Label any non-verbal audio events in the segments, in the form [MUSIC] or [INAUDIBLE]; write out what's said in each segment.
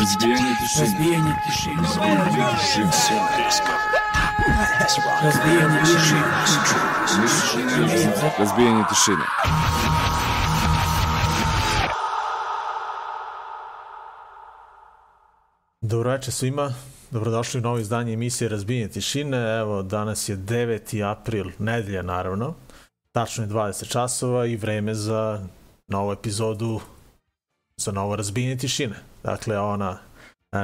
Разбиение тишины. Разбиение тишины. Разбиение тишины. Разбиение тишины. Разбиение тишины. Dobro večer svima, dobrodošli u novo izdanje emisije Razbijenje tišine. Evo, danas je 9. april, nedelja naravno. Tačno je 20 časova i vreme za novu epizodu za novo Razbijenje tišine. Dakle, ona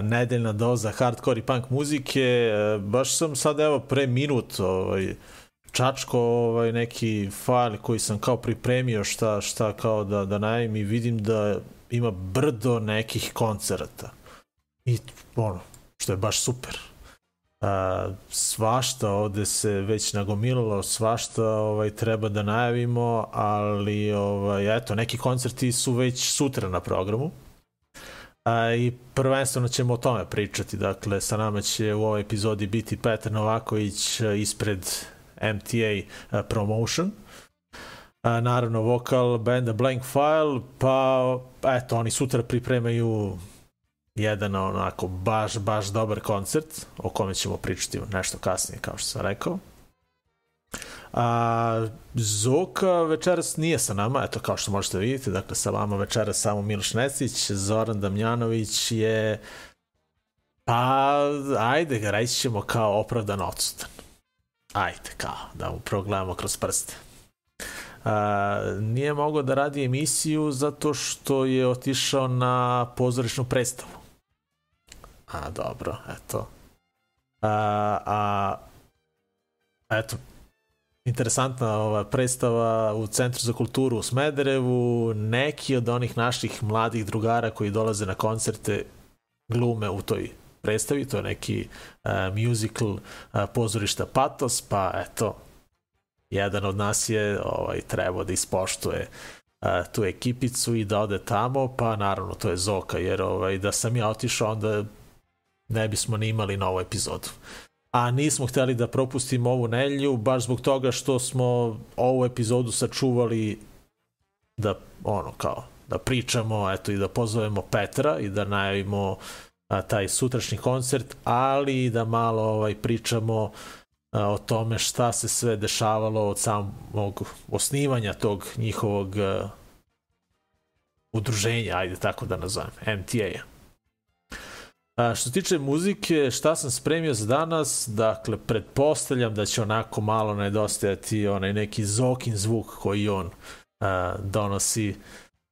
nedeljna doza hardcore i punk muzike. Baš sam sad, evo, pre minut ovaj, čačko ovaj, neki fajl koji sam kao pripremio šta, šta kao da, da najavim i vidim da ima brdo nekih koncerata. I ono, što je baš super. A, svašta ovde se već nagomilalo, svašta ovaj, treba da najavimo, ali ovaj, eto, neki koncerti su već sutra na programu. A, I prvenstveno ćemo o tome pričati. Dakle, sa nama će u ovoj epizodi biti Petar Novaković a, ispred MTA a, Promotion. A, naravno, vokal benda Blank File, pa eto, oni sutra pripremaju jedan onako baš, baš dobar koncert, o kome ćemo pričati nešto kasnije, kao što sam rekao. A, Zoka večeras nije sa nama, eto kao što možete vidjeti, dakle sa vama večeras samo Miloš Nesić, Zoran Damjanović je pa ajde ga reći ćemo kao opravdan odsutan. Ajde kao da mu progledamo kroz prste. A, nije mogao da radi emisiju zato što je otišao na pozorišnu predstavu. A, dobro, eto. A, a eto, interesantna ova predstava u Centru za kulturu u Smederevu. Neki od onih naših mladih drugara koji dolaze na koncerte glume u toj predstavi, to je neki uh, musical uh, pozorišta Patos, pa eto, jedan od nas je ovaj, trebao da ispoštuje uh, tu ekipicu i da ode tamo, pa naravno to je Zoka, jer ovaj, da sam ja otišao onda ne bismo ni imali novu epizodu. A nismo hteli da propustimo ovu nelju, baš zbog toga što smo ovu epizodu sačuvali da, ono, kao, da pričamo, eto, i da pozovemo Petra i da najavimo a, taj sutrašnji koncert, ali i da malo ovaj, pričamo a, o tome šta se sve dešavalo od samog osnivanja tog njihovog a, udruženja, ajde tako da nazovem, MTA-a. A, što se tiče muzike, šta sam spremio za danas, dakle, pretpostavljam da će onako malo nedostajati onaj neki zokin zvuk koji on a, donosi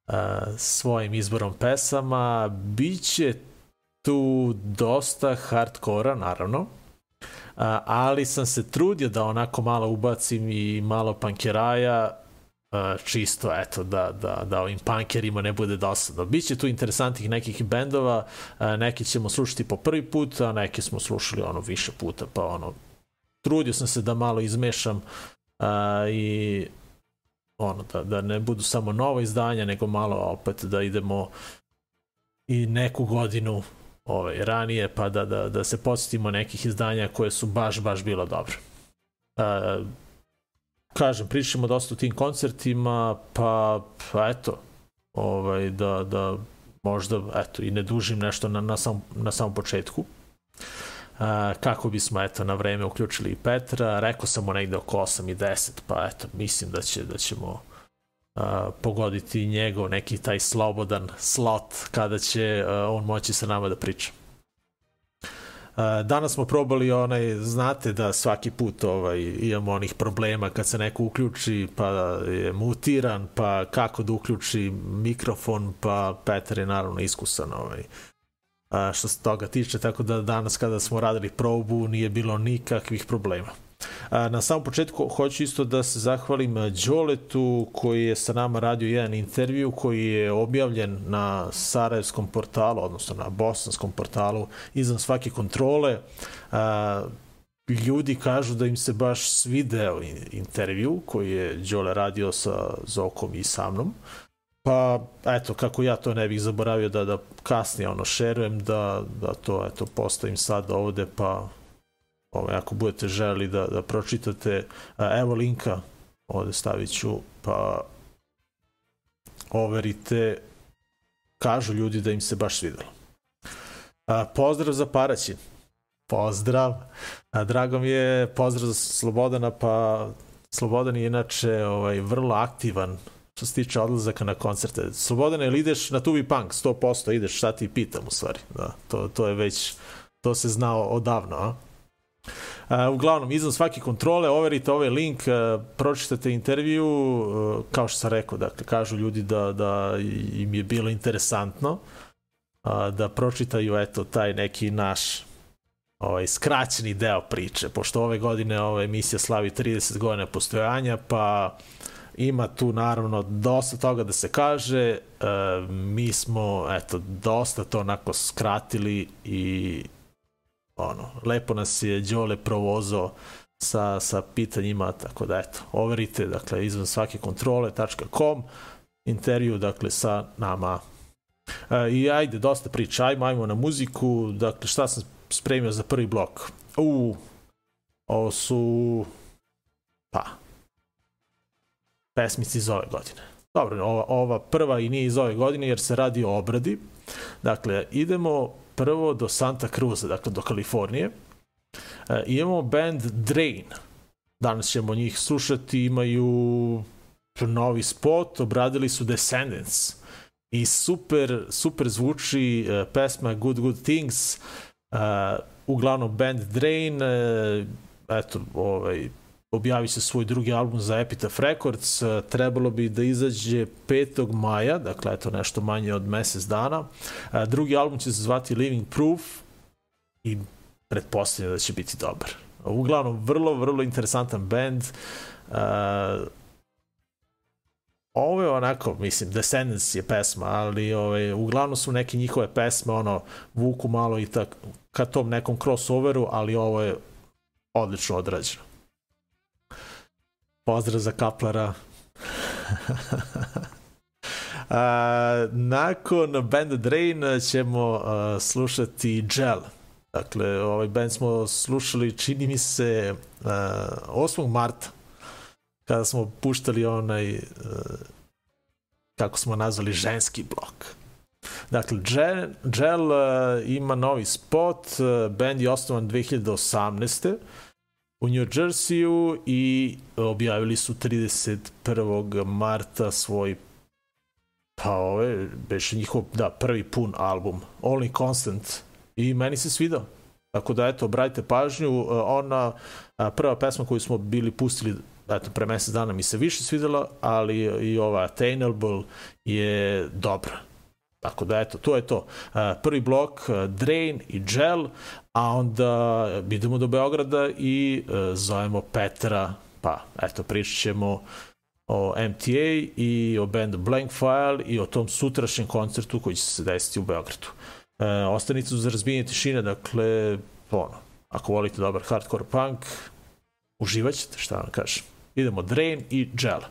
a, svojim izborom pesama. Biće tu dosta hardkora, naravno, a, ali sam se trudio da onako malo ubacim i malo pankeraja, čisto eto da, da, da ovim punkerima ne bude dosadno. Biće tu interesantnih nekih bendova, neke ćemo slušati po prvi put, a neke smo slušali ono više puta, pa ono trudio sam se da malo izmešam a, i ono da, da ne budu samo nova izdanja, nego malo opet da idemo i neku godinu ovaj, ranije, pa da, da, da se podsjetimo nekih izdanja koje su baš, baš bilo dobre. A, kažem, pričamo dosta o tim koncertima, pa, pa eto, ovaj, da, da možda, eto, i ne dužim nešto na, na, sam, na samom početku. A, kako bismo, eto, na vreme uključili i Petra, rekao sam mu negde oko 8 i 10, pa eto, mislim da, će, da ćemo a, pogoditi njegov neki taj slobodan slot kada će a, on moći sa nama da priča. Danas smo probali onaj, znate da svaki put ovaj, imamo onih problema kad se neko uključi pa je mutiran, pa kako da uključi mikrofon, pa Petar je naravno iskusan ovaj, što se toga tiče, tako da danas kada smo radili probu nije bilo nikakvih problema. Na samom početku hoću isto da se zahvalim Đoletu koji je sa nama radio jedan intervju koji je objavljen na Sarajevskom portalu, odnosno na bosanskom portalu izvan svake kontrole. Ljudi kažu da im se baš svideo intervju koji je Đole radio sa Zokom i sa mnom. Pa, eto, kako ja to ne bih zaboravio da, da kasnije ono šerujem, da, da to, eto, postavim sad ovde, pa ovaj, ako budete želi da, da pročitate, evo linka, ovde stavit ću, pa overite, kažu ljudi da im se baš svidelo. A, pozdrav za Paraćin. Pozdrav. A, drago mi je, pozdrav za Slobodana, pa Slobodan je inače ovaj, vrlo aktivan što se tiče odlazaka na koncerte. Slobodan je, ideš na Tubi Punk, 100%, ideš, šta ti pitam u stvari. Da, to, to je već, to se znao odavno, a? Uglavnom, izvan svake kontrole, overite ovaj link, pročitate intervju, kao što sam rekao, dakle, kažu ljudi da, da im je bilo interesantno da pročitaju, eto, taj neki naš ovaj, skraćeni deo priče, pošto ove godine ova emisija slavi 30 godina postojanja, pa ima tu naravno dosta toga da se kaže, e, mi smo eto dosta to onako skratili i ono, lepo nas je Đole provozo sa, sa pitanjima, tako da eto, overite, dakle, izvan svake kontrole.com, intervju, dakle, sa nama. E, I ajde, dosta priča, ajmo, ajmo na muziku, dakle, šta sam spremio za prvi blok? U, ovo su, pa, pesmici iz ove godine. Dobro, ova, ova prva i nije iz ove godine jer se radi o obradi. Dakle, idemo prvo do Santa Cruza, dakle do Kalifornije. E, imamo band Drain. Danas ćemo njih slušati, imaju novi spot, obradili su Descendants i super, super zvuči e, pesma Good Good Things. E, uglavnom band Drain, e, eto, ovaj, objavit će svoj drugi album za Epitaph Records, e, trebalo bi da izađe 5. maja, dakle eto nešto manje od mesec dana. E, drugi album će se zvati Living Proof i pretpostavljam da će biti dobar. Uglavnom, vrlo, vrlo interesantan band. Uh, ovo je onako, mislim, Descendants je pesma, ali ove, ovaj, uglavnom su neke njihove pesme, ono, vuku malo i tak, ka tom nekom crossoveru, ali ovo je odlično odrađeno. Pozdrav za Kaplara. [LAUGHS] A, nakon Band Drain ćemo a, slušati Gel. Dakle, ovaj band smo slušali, čini mi se, a, 8. marta, kada smo puštali onaj, a, kako smo nazvali, ženski blok. Dakle, Gel, Gel a, ima novi spot, band je osnovan 2018 u New Jerseyu i objavili su 31. marta svoj pa ove, beše njihov, da, prvi pun album, Only Constant i meni se svidao. Tako da, eto, obratite pažnju, ona prva pesma koju smo bili pustili eto, pre mesec dana mi se više svidela, ali i ova Attainable je dobra. Tako da, eto, to je to. Prvi blok, Drain i Gel, a onda idemo do Beograda i zovemo Petra, pa, eto, pričat ćemo o MTA i o bandu Blank File i o tom sutrašnjem koncertu koji će se desiti u Beogradu. E, ostanite za razbijenje tišine, dakle, ono, ako volite dobar hardcore punk, uživat ćete, šta vam kažem. Idemo Drain i Gel.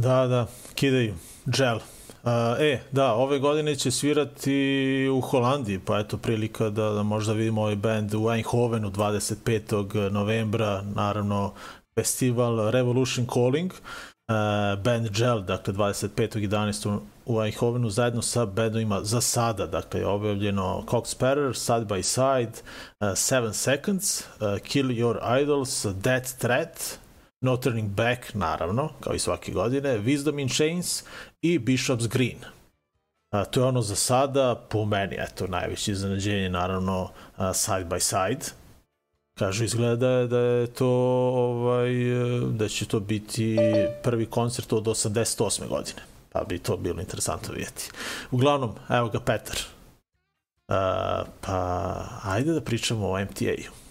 Da, da, kidaju. Gel. Uh, e, da, ove godine će svirati u Holandiji, pa eto prilika da, da možda vidimo ovaj band u Eindhovenu 25. novembra, naravno festival Revolution Calling, uh, band Gel, dakle 25.11. u Eindhovenu zajedno sa bandovima za sada, dakle je objavljeno Cox Sparrow, Side by Side, uh, Seven Seconds, uh, Kill Your Idols, Death Threat, No Turning Back, naravno, kao i svake godine, Wisdom in Chains i Bishop's Green. A, to je ono za sada, po meni, eto, najveće iznenađenje, naravno, a, Side by Side. Kažu, izgleda da je, da je to, ovaj, da će to biti prvi koncert od 88. godine. Pa bi to bilo interesantno vidjeti. Uglavnom, evo ga Petar. A, pa, ajde da pričamo o MTA-u.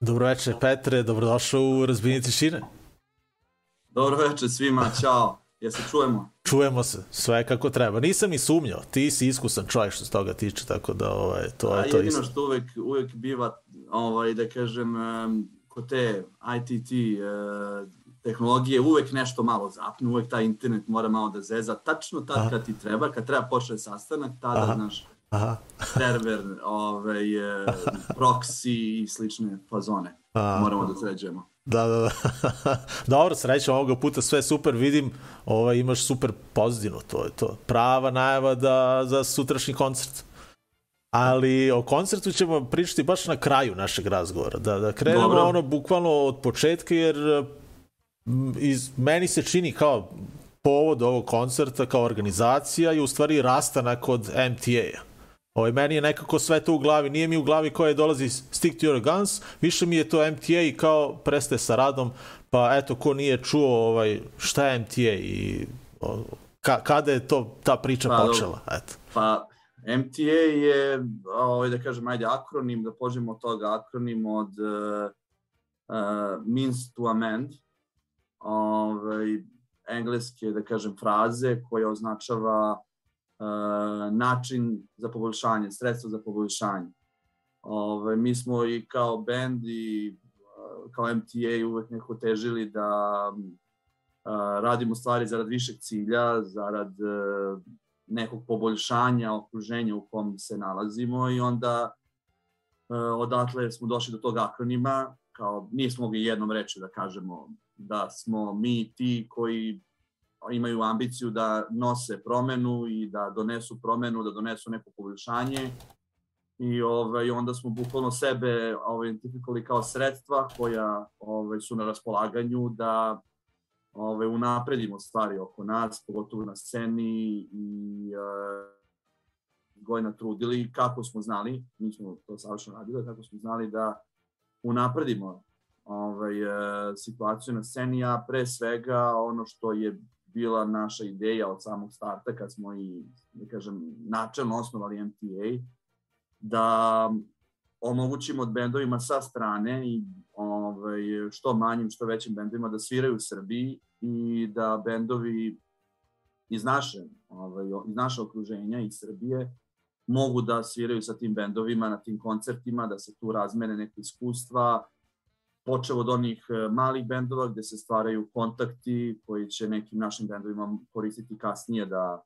Dobro večer Petre, dobrodošao u Razbijenje tišine. Dobro večer svima, čao. Ja se čujemo? Čujemo se, sve kako treba. Nisam ni sumnjao, ti si iskusan čovjek što se toga tiče, tako da ovaj, to je to jedino isto. što uvek, uvek biva, ovaj, da kažem, kod te ITT uh, tehnologije uvek nešto malo zapne, uvek taj internet mora malo da zeza, tačno tad Aha. kad ti treba, kad treba počne sastanak, tada, Aha. znaš, Aha. server, ovaj, uh, proxy i slične fazone. A, Moramo da sređujemo. Da, da, da. [LAUGHS] Dobro, srećom ovoga puta sve super, vidim, ovaj, imaš super pozadinu, to je to. Prava najava da, za sutrašnji koncert. Ali o koncertu ćemo pričati baš na kraju našeg razgovora. Da, da krenemo Dobro. ono bukvalno od početka, jer iz, meni se čini kao povod ovog koncerta, kao organizacija i u stvari rastanak od MTA-a. Ovaj, meni je nekako sve to u glavi, nije mi u glavi koje dolazi Stick to your guns, više mi je to MTA i kao prestaje sa radom, pa eto, ko nije čuo ovaj, šta je MTA i o, ka, kada je to ta priča Pa, počela, eto. Pa, MTA je, ovaj, da kažem, ajde, akronim, da pođemo od toga, akronim od uh, uh, means to amend, ovaj, engleske, da kažem, fraze koja označava način za poboljšanje, sredstvo za poboljšanje. Ovaj, mi smo i kao band i kao MTA uvek neko težili da uh, radimo stvari zarad višeg cilja, zarad uh, nekog poboljšanja okruženja u kom se nalazimo i onda uh, odatle smo došli do tog akronima, kao nismo mogli jednom reći da kažemo da smo mi ti koji imaju ambiciju da nose promenu i da donesu promenu, da donesu neko poboljšanje. I ovaj, onda smo bukvalno sebe ovaj, identifikovali kao sredstva koja ovaj, su na raspolaganju da ovaj, unapredimo stvari oko nas, pogotovo na sceni i uh, godina trudili kako smo znali, mi smo to savršeno radili, kako smo znali da unapredimo ovaj, uh, situaciju na sceni, a pre svega ono što je bila naša ideja od samog starta kad smo i, da kažem, načelno osnovali MTA, da omogućimo bendovima sa strane i ovaj, što manjim, što većim bendovima da sviraju u Srbiji i da bendovi iz naše, ovaj, iz naše okruženja iz Srbije mogu da sviraju sa tim bendovima na tim koncertima, da se tu razmene neke iskustva, počeo od onih e, malih bendova gde se stvaraju kontakti koji će nekim našim bendovima koristiti kasnije da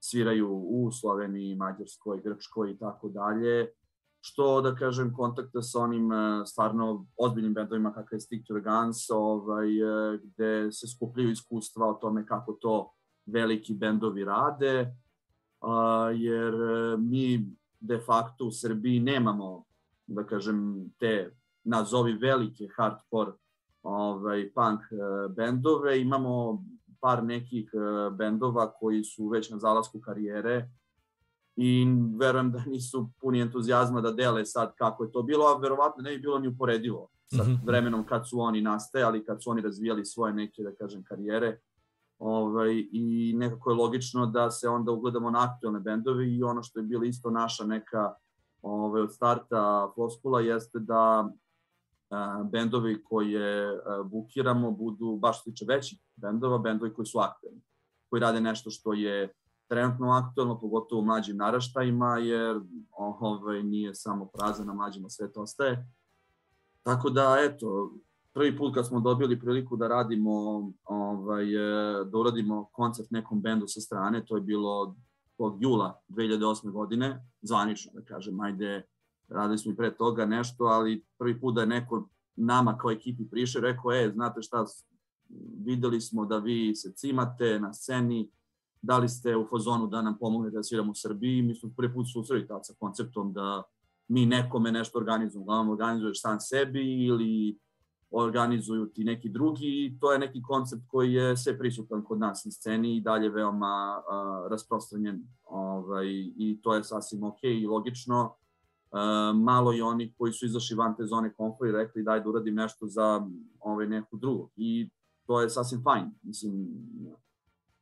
sviraju u Sloveniji, Mađarskoj, Grčkoj i tako dalje, što da kažem kontakta sa onim e, stvarno ozbiljnim bendovima kakve je Stick to the Guns, ovaj, e, gde se skupljaju iskustva o tome kako to veliki bendovi rade, a, jer mi de facto u Srbiji nemamo, da kažem, te nazovi velike hardcore ovaj, punk e, bendove, imamo par nekih e, bendova koji su već na zalasku karijere i verujem da nisu puni entuzijazma da dele sad kako je to bilo, a verovatno ne bi bilo ni uporedivo sa Mhm. vremenom kad su oni nastajali, kad su oni razvijali svoje neke, da kažem, karijere. Ovaj, I nekako je logično da se onda ugledamo na aktualne bendove i ono što je bilo isto naša neka ovaj, od starta floskula jeste da bendovi koje bukiramo budu baš što tiče većih bendova, bendovi koji su aktualni, koji rade nešto što je trenutno aktualno, pogotovo u mlađim naraštajima, jer ovaj, nije samo praza na mlađima, sve to ostaje. tako da, eto, prvi put kad smo dobili priliku da radimo, ovaj, e, da uradimo koncert nekom bendu sa strane, to je bilo od jula 2008. godine, zvanično da kažem, ajde, radili smo i pre toga nešto, ali prvi put da je neko nama kao ekipi prišao i rekao, e, znate šta, videli smo da vi se cimate na sceni, da li ste u fazonu da nam pomognete da sviramo u Srbiji, mi smo prvi put susreli tad sa konceptom da mi nekome nešto organizujemo, uglavnom organizuješ sam sebi ili organizuju ti neki drugi i to je neki koncept koji je sve prisutan kod nas na sceni i dalje veoma uh, rasprostranjen ovaj, i to je sasvim ok i logično. Uh, malo i oni koji su izašli van te zone komfora i rekli daj da uradim nešto za ovaj, neku drugu i to je sasvim fajn. Mislim,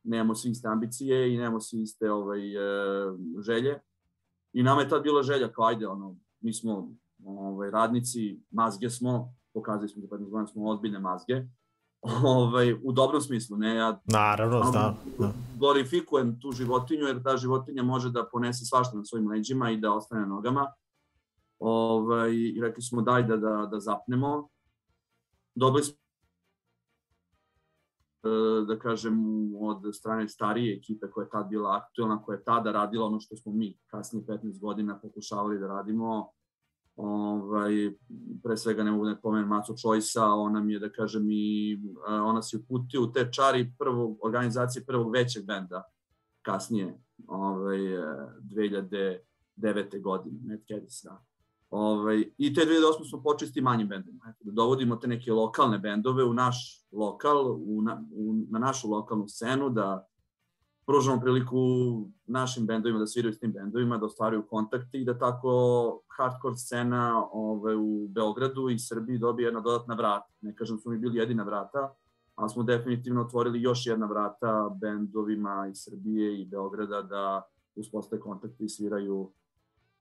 nemamo svi iste ambicije i nemamo svi iste ovaj, uh, želje. I nama je tad bila želja kao ajde, ono, mi smo ovaj, radnici, mazge smo, pokazali smo da 15 godina smo ozbiljne mazge, [LAUGHS] ovaj, u dobrom smislu, ne ja Naravno, znam. Da. glorifikujem tu životinju, jer ta životinja može da ponese svašta na svojim leđima i da ostane na nogama. Ovaj, rekli smo daj da, da, da zapnemo. Dobili smo e, da kažem, od strane starije ekipe koja je tad bila aktuelna, koja je tada radila ono što smo mi kasnije 15 godina pokušavali da radimo, ovaj, pre svega ne mogu da pomenem Macu Čojsa, ona mi je, da kažem, i ona se uputio u te čari prvog, organizacije prvog većeg benda, kasnije, ovaj, 2009. godine, Mad Caddies, da. Ovaj, I te 2008. smo počeli s tim manjim bendima. Da dovodimo te neke lokalne bendove u naš lokal, u, na, u, na našu lokalnu scenu, da pružamo priliku našim bendovima da sviraju s tim bendovima, da ostvaruju kontakte i da tako hardcore scena ove, u Beogradu i Srbiji dobije jedna dodatna vrata. Ne kažem da smo mi bili jedina vrata, ali smo definitivno otvorili još jedna vrata bendovima iz Srbije i Beograda da uspostave kontakte i sviraju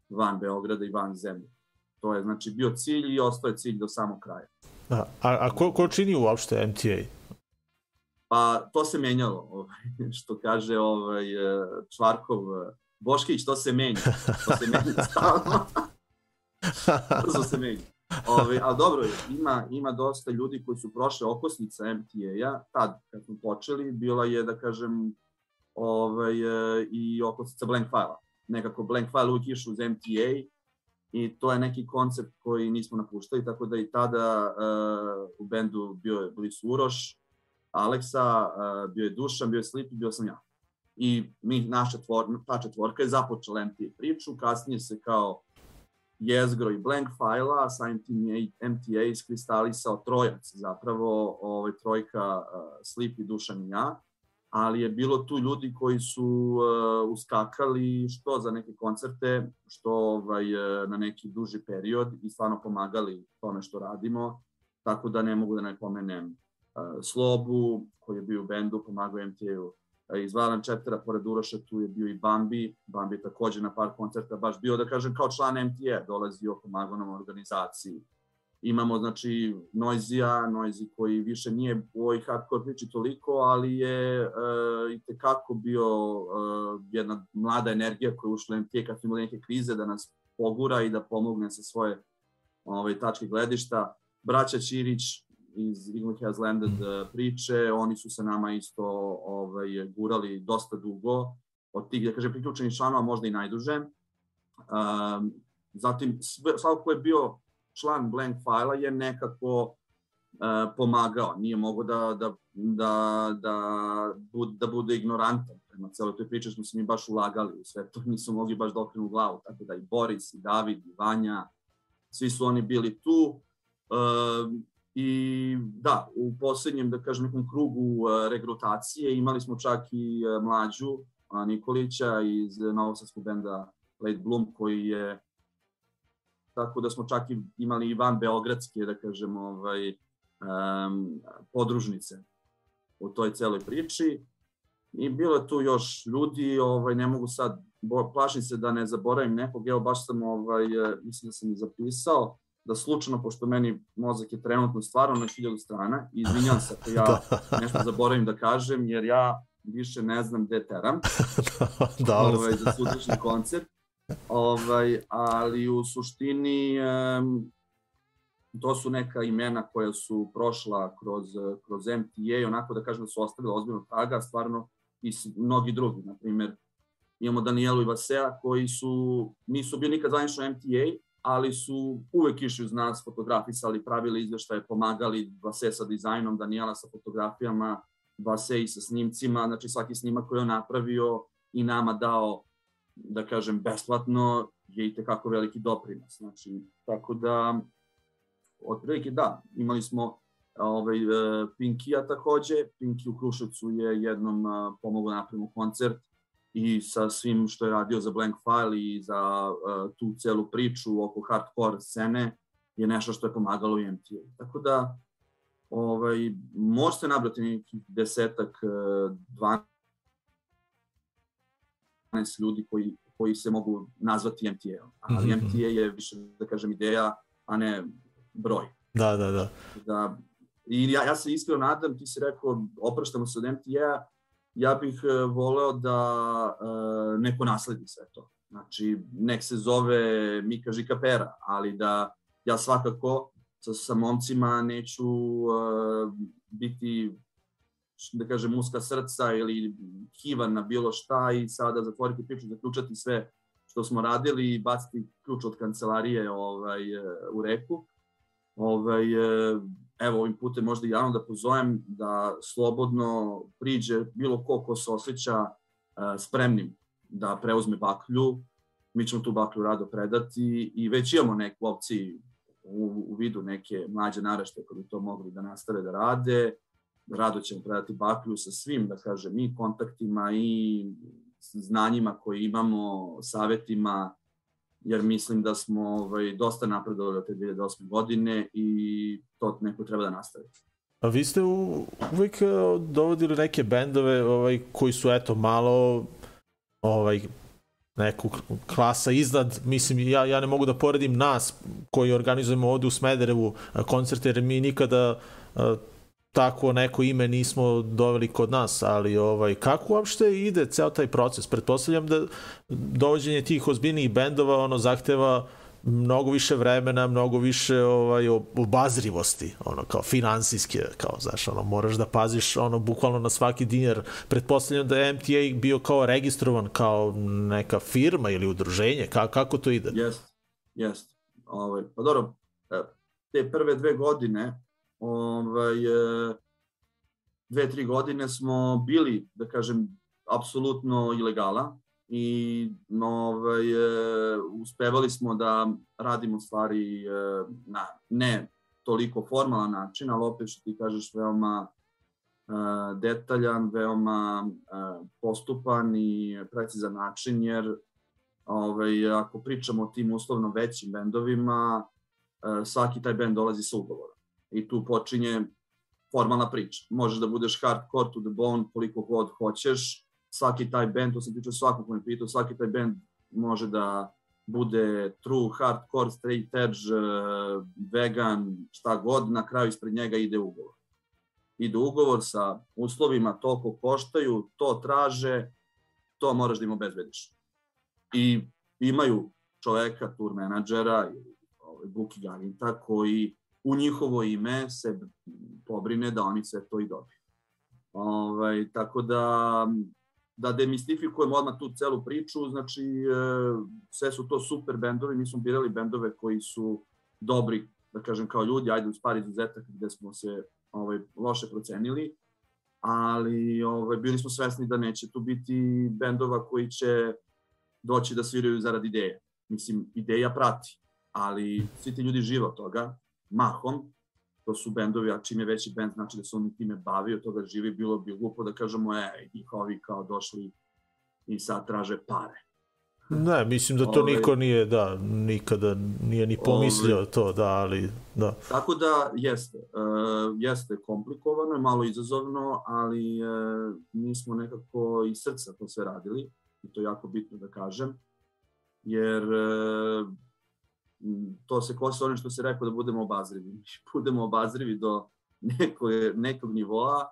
van Beograda i van zemlje. To je znači bio cilj i ostaje cilj do samog kraja. Da. A, a ko, ko čini uopšte MTA? Pa to se menjalo, [LAUGHS] ovaj, što kaže ovaj, Čvarkov, Boškić, to se menja. To se menja [LAUGHS] stalno. [LAUGHS] Brzo se menja. Ove, ovaj, ali dobro, ima, ima dosta ljudi koji su prošle okosnica MTA-a, tad kad smo počeli, bila je, da kažem, ovaj, i okosnica blank file-a. Nekako blank file uvijek išao uz MTA i to je neki koncept koji nismo napuštali, tako da i tada uh, u bendu bio je, bili su Uroš, Aleksa, bio je Dušan, bio je Slipi, bio sam ja. I mi, naša tvor, ta četvorka je započela MTA priču, kasnije se kao jezgro i blank fajla, tim je MTA iskristalisao trojac, zapravo ovaj, trojka uh, Slipi, Dušan i ja, ali je bilo tu ljudi koji su uh, uskakali što za neke koncerte, što ovaj, na neki duži period i stvarno pomagali tome što radimo, tako da ne mogu da ne pomenem Slobu, koji je bio u bendu, pomagao MTA-u iz Valan Četera, pored Uroša, tu je bio i Bambi, Bambi je takođe na par koncerta baš bio, da kažem, kao član MTA, dolazio, pomagao nam organizaciji. Imamo, znači, Noizija, Noizi koji više nije u ovoj hardcore priči toliko, ali je uh, i tekako bio uh, jedna mlada energija koja je ušla u MTA kad imali neke krize da nas pogura i da pomogne sa svoje ovaj, tačke gledišta. Braća Ćirić, iz Eagle Has Landed mm. priče, oni su se nama isto ovaj, gurali dosta dugo, od tih, da kažem, priključenih članova možda i najduže. Um, zatim, svako ko je bio član Blank File-a je nekako uh, pomagao, nije mogo da, da, da, da, da bude ignorantan prema celoj toj priči, smo se mi baš ulagali u sve to, [LAUGHS] nisu mogli baš da okrenu glavu, tako da i Boris, i David, i Vanja, svi su oni bili tu. Uh, I da, u poslednjem, da kažem, nekom krugu uh, regrutacije imali smo čak i mlađu Nikolića iz novosadskog benda Late Bloom koji je tako da smo čak i imali i van Beogradske, da kažem, ovaj, um, podružnice u toj celoj priči. I bilo je tu još ljudi, ovaj, ne mogu sad, plašim se da ne zaboravim nekog, evo baš sam, ovaj, mislim da sam i zapisao, da slučajno, pošto meni mozak je trenutno stvarno na hiljadu strana, izvinjam se ako ja [LAUGHS] da. nešto zaboravim da kažem, jer ja više ne znam gde teram [LAUGHS] da, ovaj, za sutrašnji koncert. Ovaj, ali u suštini to su neka imena koja su prošla kroz, kroz MTA, onako da kažem da su ostavila ozbiljno traga, stvarno i mnogi drugi, na primjer, imamo Danielu i Vasea koji su, nisu bili nikad zvanično MTA, ali su uvek išli uz nas, fotografisali, pravili izveštaje, pomagali Vase sa dizajnom, Daniela sa fotografijama, Vase i sa snimcima, znači svaki snimak koji je on napravio i nama dao, da kažem, besplatno, je i tekako veliki doprinos. Znači, tako da, otprilike da, imali smo ovaj, e, Pinkija takođe, Pinki u Kruševcu je jednom e, pomogao da napravimo koncert i sa svim što je radio za Blank File i za uh, tu celu priču oko hardcore scene je nešto što je pomagalo i MTA. Tako da ovaj, možete nabrati nekih desetak, 12 ljudi koji, koji se mogu nazvati MTA. Ali mm -hmm. MTA je više, da kažem, ideja, a ne broj. Da, da, da. da I ja, ja se iskreno nadam, ti si rekao, opraštamo se od MTA, ja bih e, voleo da uh, neko nasledi sve to. Znači, nek se zove Mika Žikapera, ali da ja svakako sa, sa momcima neću uh, biti da kažem, uska srca ili kivan na bilo šta i sada zatvoriti priču, zaključati sve što smo radili i baciti ključ od kancelarije ovaj, u reku. Ovaj, evo ovim putem možda javno da pozovem da slobodno priđe bilo ko ko se osjeća uh, spremnim da preuzme baklju. Mi ćemo tu baklju rado predati i već imamo neku opciju u, u vidu neke mlađe narašte koji bi to mogli da nastave da rade. Rado ćemo predati baklju sa svim, da kažem, i kontaktima i znanjima koje imamo, savetima, jer mislim da smo ovaj, dosta napredovali od te 2008. godine i to neko treba da nastavi. A vi ste u, uvijek e, dovodili neke bendove ovaj, koji su eto malo ovaj, neku klasa iznad, mislim, ja, ja ne mogu da poredim nas koji organizujemo ovde u Smederevu koncerte, jer mi nikada tako neko ime nismo doveli kod nas, ali ovaj kako uopšte ide ceo taj proces? Pretpostavljam da dovođenje tih ozbiljnih bendova ono zahteva mnogo više vremena, mnogo više ovaj obazrivosti, ono kao finansijske, kao znaš, ono moraš da paziš ono bukvalno na svaki dinar. Pretpostavljam da je MTA bio kao registrovan kao neka firma ili udruženje, kako kako to ide? Jest. Jest. Ovaj pa dobro, e, te prve dve godine ovaj, e, dve, tri godine smo bili, da kažem, apsolutno ilegala i ovaj, e, uspevali smo da radimo stvari e, na ne toliko formalan način, ali opet što ti kažeš veoma detaljan, veoma postupan i precizan način, jer ovaj, ako pričamo o tim uslovno većim bendovima, svaki taj bend dolazi sa ugovorom i tu počinje formalna priča. Možeš da budeš hardcore to the bone koliko god hoćeš, svaki taj band, to sam pričao svakog ko pitao, svaki taj band može da bude true, hardcore, straight edge, eh, vegan, šta god, na kraju ispred njega ide ugovor. Ide ugovor sa uslovima, toliko koštaju, to traže, to moraš da im obezbediš. I imaju čoveka, tour menadžera ili Buki Gaginta koji u njihovo ime se pobrine da oni sve to i dobiju. Ovaj, tako da, da demistifikujemo odmah tu celu priču, znači e, sve su to super bendovi, mi smo birali bendove koji su dobri, da kažem kao ljudi, ajde uz par izuzetaka gde smo se ovaj, loše procenili, ali ovaj, bili smo svesni da neće tu biti bendova koji će doći da sviraju zarad ideje. Mislim, ideja prati, ali svi ti ljudi žive od toga mahom, to su bendovi, a čim je veći bend znači da se oni time bavi, od toga živi, bilo bi glupo da kažemo, e, njihovi kao došli i sad traže pare. Ne, mislim da to Ove, niko nije, da, nikada nije ni pomislio ove, to, da, ali, da. Tako da, jeste, uh, jeste komplikovano, malo izazovno, ali uh, mi smo nekako i srca to sve radili, i to je jako bitno da kažem, jer uh, to se kosi onim što se rekao da budemo obazrivi. Budemo obazrivi do nekog, nekog nivoa,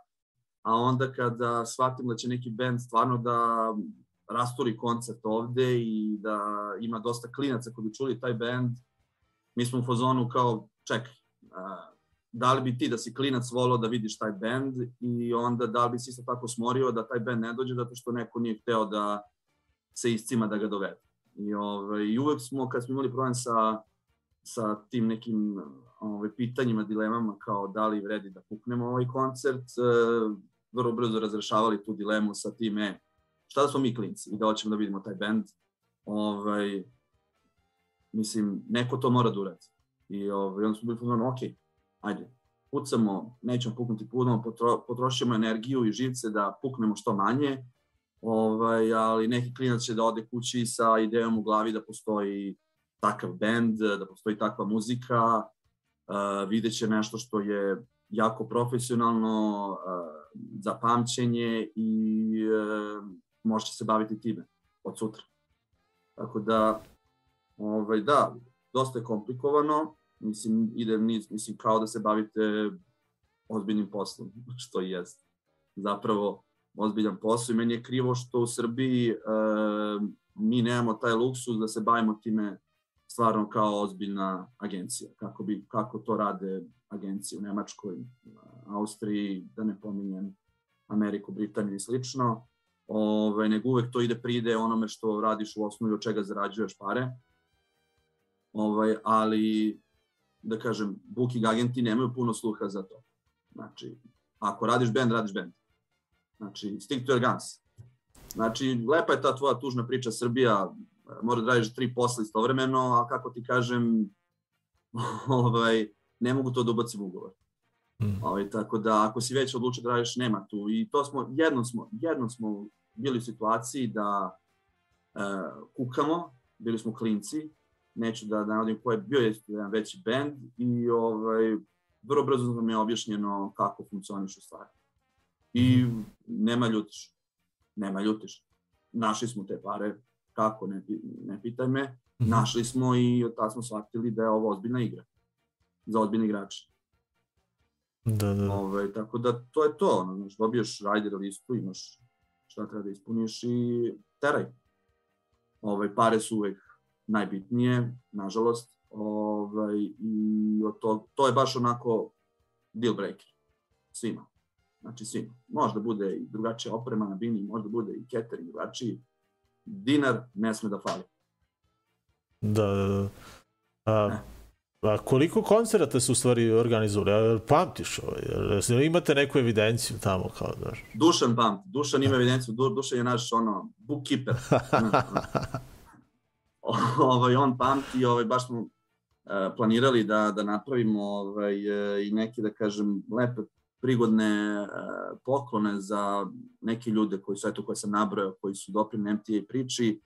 a onda kada shvatimo da će neki band stvarno da rasturi koncert ovde i da ima dosta klinaca koji bi čuli taj band, mi smo u fazonu kao čekaj, da li bi ti da si klinac volao da vidiš taj band i onda da li bi si isto tako smorio da taj band ne dođe zato što neko nije hteo da se iscima da ga dovede. I, ovaj, I uvek smo, kad smo imali problem sa, sa tim nekim ovaj, pitanjima, dilemama kao da li vredi da puknemo ovaj koncert, e, vrlo brzo razrešavali tu dilemu sa tim, e, šta da smo mi klinci i da hoćemo da vidimo taj band, ovaj, mislim, neko to mora da uradi. I ovaj, onda smo bili fuzmano, ok, ajde, pucamo, nećemo puknuti puno, potro, potrošimo energiju i živce da puknemo što manje, ovaj, ali neki klinac će da ode kući sa idejom u glavi da postoji takav band, da postoji takva muzika, uh, vidjet će nešto što je jako profesionalno, uh, za pamćenje i uh, može se baviti time od sutra. Tako da, ovaj, da, dosta je komplikovano, mislim, ide mislim, kao da se bavite ozbiljnim poslom, [LAUGHS] što i jest. Zapravo, ozbiljan posao i meni je krivo što u Srbiji e, mi nemamo taj luksus da se bavimo time stvarno kao ozbiljna agencija, kako, bi, kako to rade agencije u Nemačkoj, Austriji, da ne pominjem Ameriku, Britaniju i slično, Ove, nego uvek to ide pride onome što radiš u osnovi od čega zarađuješ pare. Ovaj, ali, da kažem, booking agenti nemaju puno sluha za to. Znači, ako radiš band, radiš band. Znači, stick to your guns. Znači, lepa je ta tvoja tužna priča Srbija, mora da radiš tri posla istovremeno, a kako ti kažem, [LAUGHS] ovaj, ne mogu to da ubacim u ugovor. Mm. Ovaj, tako da, ako si već odlučio da radiš, nema tu. I to smo, jednom smo, jednom smo bili u situaciji da e, kukamo, bili smo klinci, neću da, da navodim ko je bio je jedan veći band i ovaj, vrlo brzo nam je objašnjeno kako funkcionišu stvari. I nema ljutiš. Nema ljutiš. Našli smo te pare, kako, ne, ne pitaj me. Mhm. Našli smo i od tada smo shvatili da je ovo ozbiljna igra. Za ozbiljne igrače. Da, da. Ove, ovaj, tako da to je to. Ono, znaš, dobiješ rider listu, imaš šta treba da ispuniš i teraj. Ove, ovaj, pare su uvek najbitnije, nažalost. Ove, ovaj, I od to, to je baš onako deal breaker svima. Znači svima. Možda bude i drugačija oprema na bini, možda bude i catering drugačiji. Dinar ne sme da fali. Da, da, da. A, a koliko koncerata su u stvari organizovali? Pamtiš ovaj? Jel imate neku evidenciju tamo? Kao, da... Dušan pamti. Dušan ima evidenciju. Du, Dušan je naš ono, bookkeeper. [LAUGHS] ovaj, on pamti, ovaj, baš smo uh, planirali da, da napravimo ovaj, uh, i neke, da kažem, lepe prigodne uh, poklone za neke ljude koji su, eto, koje sam nabrojao, koji su doprini MTA priči.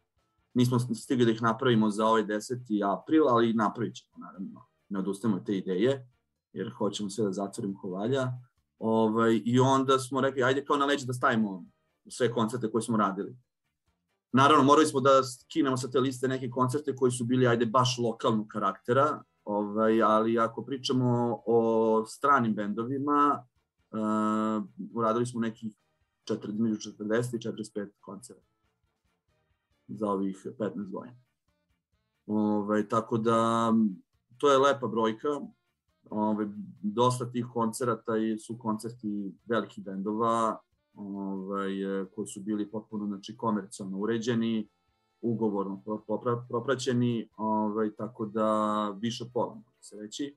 Nismo stigli da ih napravimo za ovaj 10. april, ali napravit ćemo, naravno. Ne odustajemo te ideje, jer hoćemo sve da zatvorimo ko valja. Ovaj, I onda smo rekli, ajde kao na leđe da stavimo sve koncerte koje smo radili. Naravno, morali smo da skinemo sa te liste neke koncerte koji su bili, ajde, baš lokalnog karaktera, ovaj, ali ako pričamo o stranim bendovima, uradili smo nekih 4, među 40 i 45 koncera za ovih 15 godina. Ove, ovaj, tako da, to je lepa brojka. Ove, ovaj, dosta tih koncerata su koncerti velikih bendova ovaj, koji su bili potpuno znači, komercijalno uređeni, ugovorno propraćeni, ovaj, tako da više pola, se reći.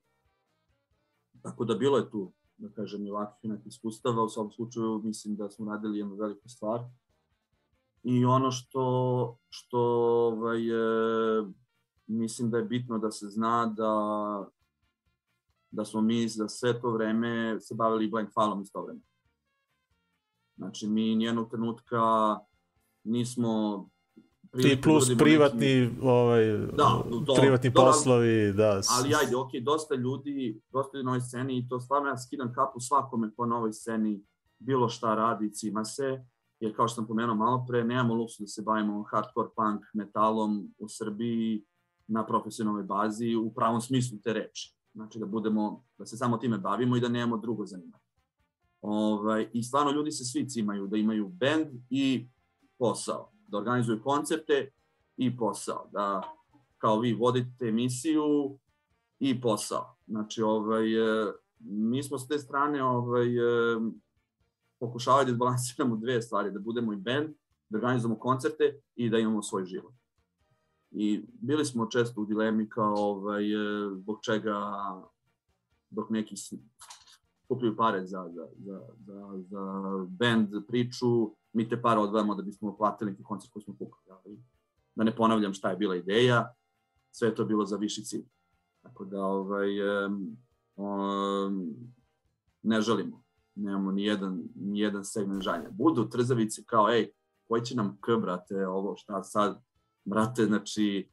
Tako da bilo je tu da kažem, i ovakvih nekih iskustava. U svakom slučaju mislim da smo radili jednu veliku stvar. I ono što, što ovaj, e, mislim da je bitno da se zna da da smo mi za sve to vreme se bavili blank filom isto vreme. Znači, mi nijednog trenutka nismo Ti plus privatni, neki... ovaj, da, do, privatni do, poslovi, da. Ali ajde, ok, dosta ljudi, dosta ljudi na ovoj sceni i to stvarno ja skidam kapu svakome ko na ovoj sceni bilo šta radi, cima se, jer kao što sam pomenuo malo pre, nemamo luksu da se bavimo hardcore punk metalom u Srbiji na profesionalnoj bazi u pravom smislu te reči. Znači da budemo, da se samo time bavimo i da nemamo drugo zanimanje. Ovaj, I stvarno ljudi se svi cimaju da imaju band i posao da organizuju koncerte i posao, da kao vi vodite emisiju, i posao. Znači, ovaj, e, mi smo s te strane ovaj, e, pokušavali da izbalansiramo dve stvari, da budemo i band, da organizujemo koncerte i da imamo svoj život. I bili smo često u dilemi kao ovaj, e, zbog čega dok neki skupljaju pare za, za, za, za, za band priču, mi te pare odvajamo da bismo platili neki koncert koji smo pukali. Da ne ponavljam šta je bila ideja, sve je to bilo za viši cilj. Tako da ovaj, um, um, ne želimo, nemamo ni jedan, ni jedan segment žanja. Budu trzavice kao, ej, koji će nam k, brate, ovo, šta sad, brate, znači,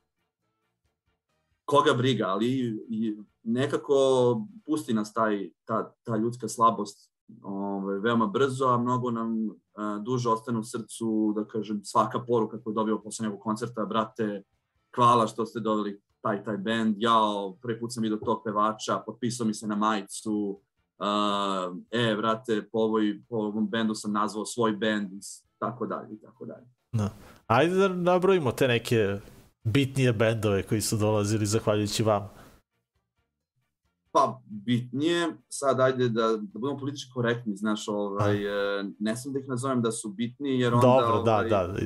koga briga, ali i nekako pusti nas taj, ta, ta ljudska slabost ovaj, veoma brzo, a mnogo nam a, duže ostane u srcu, da kažem, svaka poruka koju dobio posle nekog koncerta, brate, hvala što ste doveli taj, taj band, jao, prvi put sam vidio tog pevača, potpisao mi se na majicu, uh, e, vrate, po, ovoj, po ovom bendu sam nazvao svoj band, i tako dalje, i tako dalje. Da. Ajde da nabrojimo te neke bitnije bendove koji su dolazili zahvaljujući vam. Pa, bitnije, sad ajde da, da budemo politički korektni, znaš, ovaj, ne sam da ih nazovem da su bitni, jer onda... Dobro, da, ovaj, da, da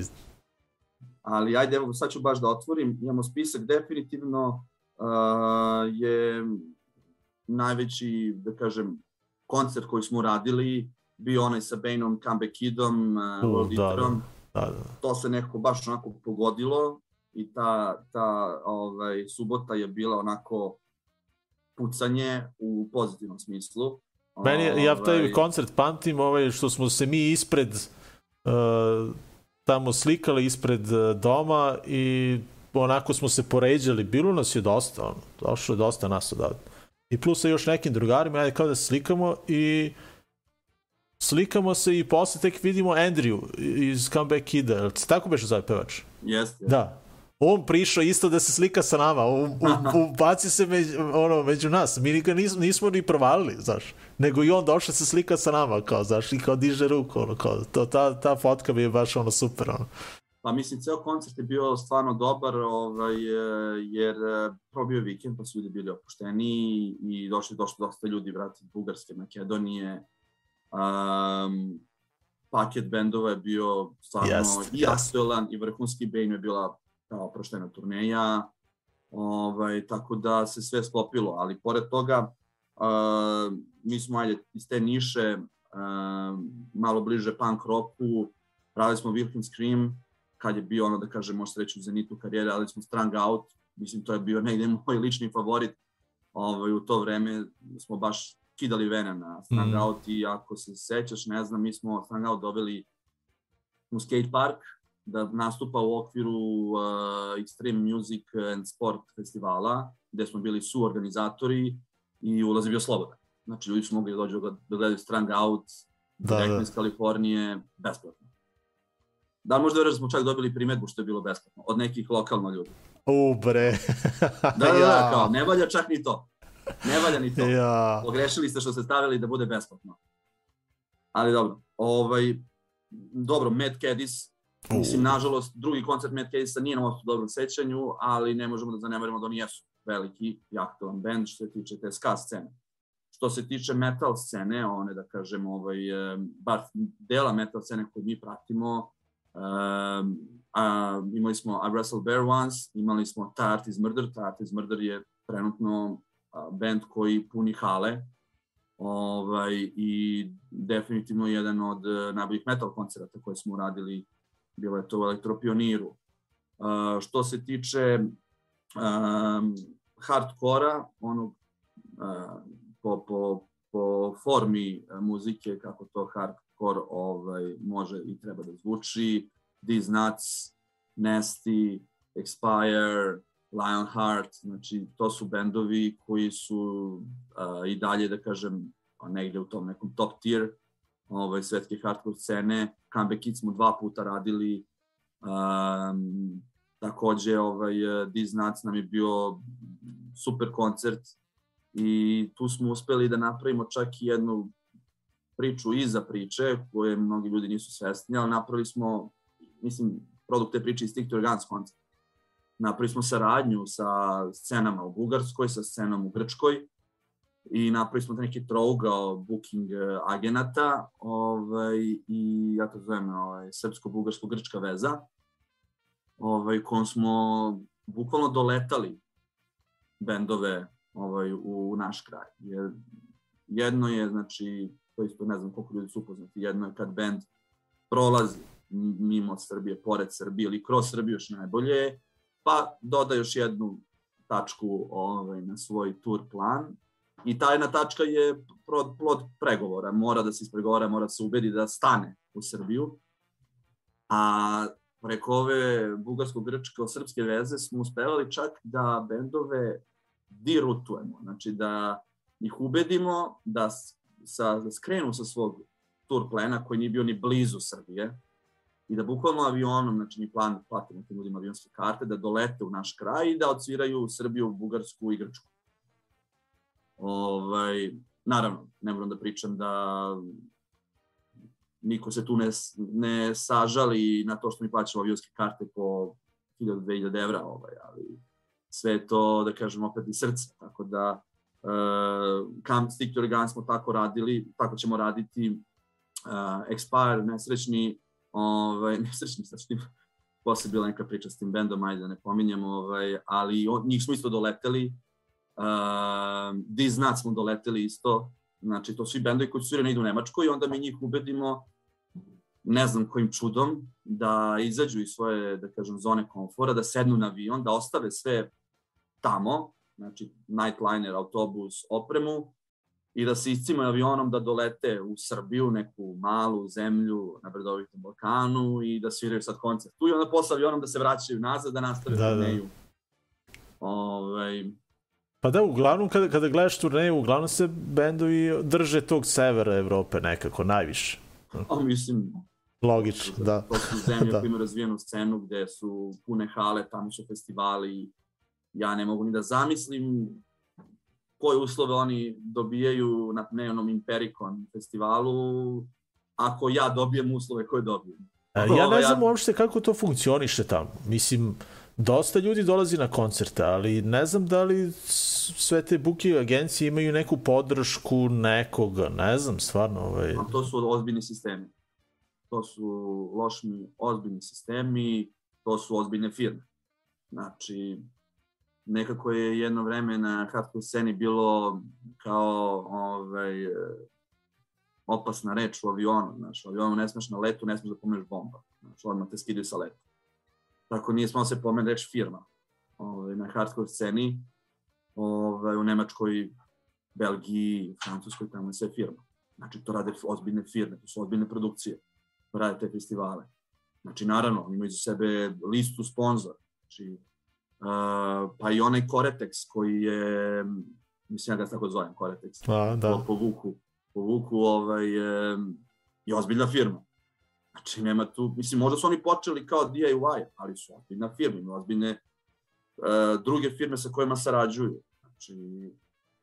ali ajde, evo, sad ću baš da otvorim, imamo spisak, definitivno uh, je najveći, da kažem, koncert koji smo radili, bio onaj sa Baneom, Comeback Kidom, uh, World da, da, da, da. To se nekako baš onako pogodilo i ta, ta ovaj, subota je bila onako pucanje u pozitivnom smislu. Meni, ja taj ovaj, koncert pamtim, ovaj, što smo se mi ispred uh, tamo slikali ispred e, doma i onako smo se poređali, bilo nas je dosta, ono, došlo je dosta nas odavde. I plus sa još nekim drugarima, ajde kao da slikamo i slikamo se i posle tek vidimo Andrew iz Comeback Kida, tako beše zove pevač? Jeste. Da on prišao isto da se slika sa nama, on, ubaci se među, ono, među nas, mi ga nismo, nismo ni provalili, znaš, nego i on došao se slika sa nama, kao, znaš, i kao diže ruku, ono, kao, to, ta, ta fotka mi je baš, ono, super, ono. Pa mislim, ceo koncert je bio stvarno dobar, ovaj, jer prvo bio vikend, pa su ljudi bili opušteni i došli, došli dosta ljudi, vrati, Bugarske, Makedonije, um, paket bendova je bio stvarno yes, i aktualan yes. i vrhunski Bane je bila kao proštena turneja, ovaj, tako da se sve sklopilo, ali pored toga uh, mi smo ajde iz te niše uh, malo bliže punk rocku, radili smo Wilkin Scream, kad je bio ono da kažem možda reći u zenitu karijere, ali smo Strung Out, mislim to je bio negde [LAUGHS] moj lični favorit, ovaj, u to vreme smo baš kidali vene na Strung mm. Out i ako se sećaš, ne znam, mi smo Strung Out doveli u skate park, da nastupa u okviru uh, Extreme Music and Sport festivala, gde smo bili suorganizatori i ulaz je bio slobodan. Znači, ljudi su mogli da dođu da gledaju Strang Out, da, direktno da. iz Kalifornije, besplatno. Da, možda da smo čak dobili primetbu što je bilo besplatno, od nekih lokalno ljudi. U, bre. da, da, da, ja. kao, ne valja čak ni to. Ne valja ni to. Ja. Pogrešili ste što ste stavili da bude besplatno. Ali dobro, ovaj, dobro, Matt Cadis, Mislim, nažalost, drugi koncert Mad Case-a nije na ostu dobrom sećanju, ali ne možemo da zanemarimo da oni jesu veliki i aktualan band što se tiče te ska scene. Što se tiče metal scene, one da kažem, ovaj, bar dela metal scene koju mi pratimo, um, a, imali smo I Wrestle Bear Once, imali smo Tart is Murder, Tart is Murder je trenutno band koji puni hale, ovaj, i definitivno jedan od uh, najboljih metal koncerata koje smo uradili bilo je to u Elektropioniru. Uh, što se tiče um, hardkora, onog uh, po, po, po formi muzike, kako to hardcore ovaj, može i treba da zvuči, These Nuts, Nasty, Expire, Lionheart, znači to su bendovi koji su uh, i dalje, da kažem, negde u tom nekom top tier ovaj, svetske hardcore scene. Comeback Kids smo dva puta radili. Um, takođe, ovaj, These Nuts nam je bio super koncert i tu smo uspeli da napravimo čak i jednu priču iza priče, koje mnogi ljudi nisu svesni, ali napravili smo, mislim, produkt te priče iz Stick to Organs koncert. napravili smo saradnju sa scenama u Bugarskoj, sa scenom u Grčkoj i napravili smo neki trougao booking eh, agenata ovaj, i ja to zovem ovaj, srpsko-bugarsko-grčka veza ovaj, kojom smo bukvalno doletali bendove ovaj, u naš kraj. Jer jedno je, znači, to isto ne znam koliko ljudi su upoznati, jedno je kad bend prolazi mimo Srbije, pored Srbije ili kroz Srbiju još najbolje, pa doda još jednu tačku ovaj, na svoj tour plan i ta jedna tačka je plod, pregovora. Mora da se ispregovara, mora da se ubedi da stane u Srbiju. A preko ove bugarsko-grčko-srpske veze smo uspevali čak da bendove dirutujemo, znači da ih ubedimo da, sa, da skrenu sa svog tour plana koji nije bio ni blizu Srbije i da bukvalno avionom, znači ni plan platimo tim ljudima avionske karte, da dolete u naš kraj i da odsviraju Srbiju, Bugarsku i Grčku. Ovaj, naravno, ne moram da pričam da niko se tu ne, ne sažali na to što mi plaćamo avionske karte po 1000-2000 evra, ovaj, ali sve to, da kažem, opet i srce. Tako da, uh, Camp Stick to smo tako radili, tako ćemo raditi uh, Expire, nesrećni, ovaj, [LAUGHS] nesrećni tim, posle bila neka priča s tim bendom, ajde da ne pominjemo, ovaj, ali on, njih smo isto doleteli, uh, These Nuts smo doleteli isto, znači to svi bendovi koji su svirani idu u Nemačku i onda mi njih ubedimo ne znam kojim čudom, da izađu iz svoje, da kažem, zone komfora, da sednu na avion, da ostave sve tamo, znači nightliner, autobus, opremu, i da se iscimaju avionom da dolete u Srbiju, neku malu zemlju na bredovitom Balkanu i da sviraju sad koncert tu i onda posle avionom da se vraćaju nazad da nastave da, turneju. Da. Ovaj, Pa da, uglavnom kada, kada gledaš turneju, uglavnom se bendovi drže tog severa Evrope nekako, najviše. A mislim, Logično, da. To su zemlje [LAUGHS] da. koje imaju razvijenu scenu gde su pune hale, tamo su festivali. Ja ne mogu ni da zamislim koje uslove oni dobijaju na dnevnom Impericon festivalu ako ja dobijem uslove koje dobijem. E, ja ne znam uopšte kako to funkcioniše tamo. Mislim, dosta ljudi dolazi na koncerte, ali ne znam da li sve te buke agencije imaju neku podršku nekoga, ne znam, stvarno. Ovaj... A to su ozbiljni sistemi. To su lošni, ozbiljni sistemi, to su ozbiljne firme. Znači, nekako je jedno vreme na hardcore sceni bilo kao ovaj, opasna reč u avionu. Znaš, u avionu ne smeš na letu, ne smeš da pomeneš bomba. Znači, odmah te skidaju sa leta. Tako nije smalo se pomene reč firma ovaj, na hardcore sceni. Ovaj, u Nemačkoj, Belgiji, Francuskoj, tamo je sve firma. Znači, to rade ozbiljne firme, to su ozbiljne produkcije. To rade te festivale. Znači, naravno, oni imaju za sebe listu sponzora. Znači, uh, pa i onaj Koretex koji je, mislim ja ga tako zovem, Koretex, A, da. po Vuku, po Vuku ovaj, je, je ozbiljna firma. Znači, nema tu, mislim, možda su oni počeli kao DIY, ali su ozbiljna firma, ima ozbiljne uh, druge firme sa kojima sarađuju. Znači,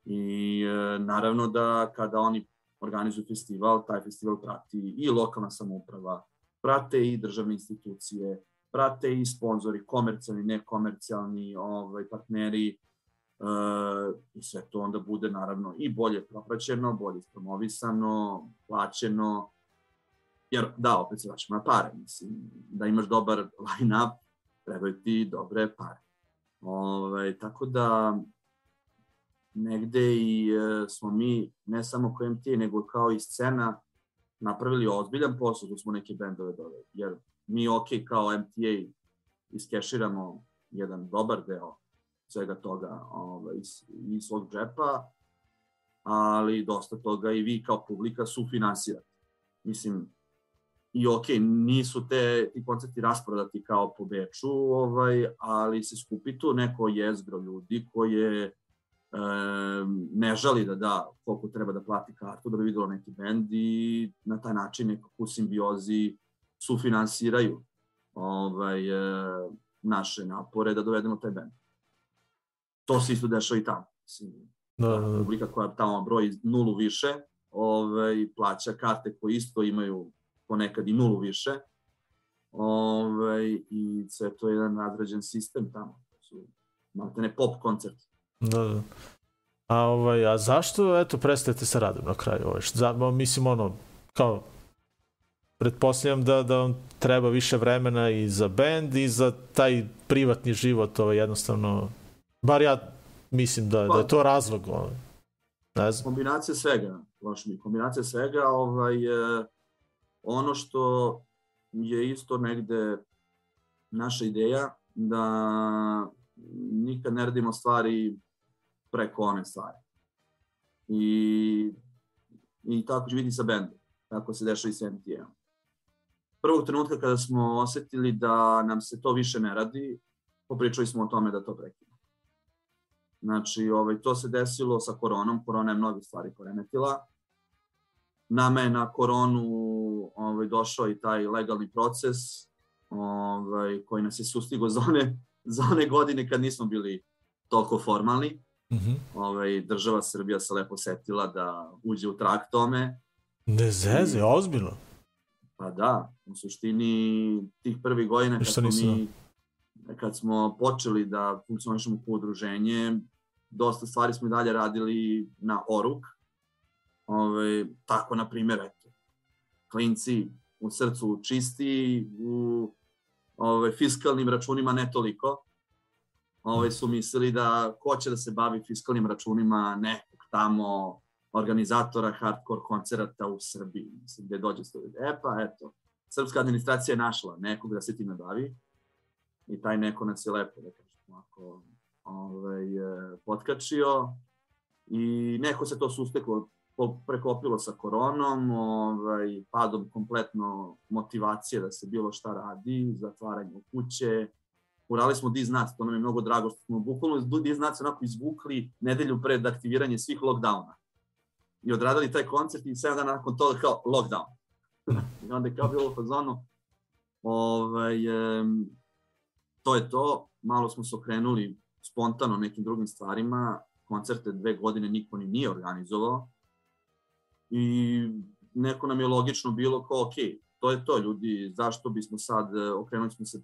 i uh, naravno da kada oni organizuju festival, taj festival prati i lokalna samouprava, prate i državne institucije, prate i sponzori, komercijalni, nekomercijalni ovaj, partneri, e, i sve to onda bude naravno i bolje propraćeno, bolje promovisano, plaćeno, jer da, opet se vraćamo na pare, mislim, da imaš dobar line-up, trebaju ti dobre pare. Ove, ovaj, tako da, negde i e, smo mi, ne samo kao MT, nego kao i scena, napravili ozbiljan posao da smo neke bendove dole. Jer mi ok kao MTA iskeširamo jedan dobar deo svega toga ovaj, iz, iz svog džepa, ali dosta toga i vi kao publika sufinansirate. Mislim, i ok, nisu te ti koncerti rasprodati kao po Beču, ovaj, ali se skupi tu neko jezgro ljudi koje e, ne žali da da koliko treba da plati kartu da bi videlo neki bend i na taj način nekako u simbiozi sufinansiraju ovaj, e, naše napore da dovedemo taj band. To se isto dešava i tamo. Da, da, da. Publika koja tamo broji nulu više, ovaj, plaća karte koje isto imaju ponekad i nulu više. Ovaj, I sve to je jedan razrađen sistem tamo. su malte ne pop koncert. Da, da. A, ovaj, a zašto, eto, prestajete sa radom na kraju? Ovaj, šta, mislim, ono, kao, pretpostavljam da, da vam treba više vremena i za bend i za taj privatni život, ovaj, jednostavno, bar ja mislim da, da je to razlog, ovaj. ne znam. Kombinacija svega, baš mi, kombinacija svega, ovaj, e, ono što je isto negde naša ideja, da nikad ne radimo stvari preko one stvari. I, i tako će biti sa bendom, tako se dešava i sa MTM. Prvog trenutka kada smo osetili da nam se to više ne radi, popričali smo o tome da to prekidamo. Znači, ovaj, to se desilo sa koronom, korona je mnogo stvari poremetila. Nama je na koronu ovaj, došao i taj legalni proces ovaj, koji nas je sustigo za one, za one godine kad nismo bili toliko formalni. Mm -hmm. ovaj, država Srbija se lepo setila da uđe u trak tome. Ne zeze, I, ozbiljno? Pa da, u suštini tih prvih godina kad smo mi kad smo počeli da funkcionišemo kao udruženje, dosta stvari smo i dalje radili na oruk. Ove, tako, na primjer, eto, klinci u srcu čisti, u ove, fiskalnim računima ne toliko ovaj, su mislili da ko će da se bavi fiskalnim računima nekog tamo organizatora hardcore koncerata u Srbiji, mislim, gde dođe stoji. E pa, eto, srpska administracija je našla nekog da se time bavi i taj neko nas je lepo, da kažem, ako ovaj, potkačio i neko se to susteklo, prekopilo sa koronom, ovaj, padom kompletno motivacije da se bilo šta radi, zatvaranje u kuće, urali smo Diznac, to nam je mnogo drago što smo bukvalno Diznac onako izvukli nedelju pred aktiviranje svih lockdowna. I odradili taj koncert i 7 dana nakon toga kao lockdown. [LAUGHS] I onda je kao bilo u fazonu, ovaj, e, to je to, malo smo se okrenuli spontano nekim drugim stvarima, koncerte dve godine niko ni nije organizovao i neko nam je logično bilo kao, ok, to je to, ljudi, zašto bismo sad, e, okrenuli smo se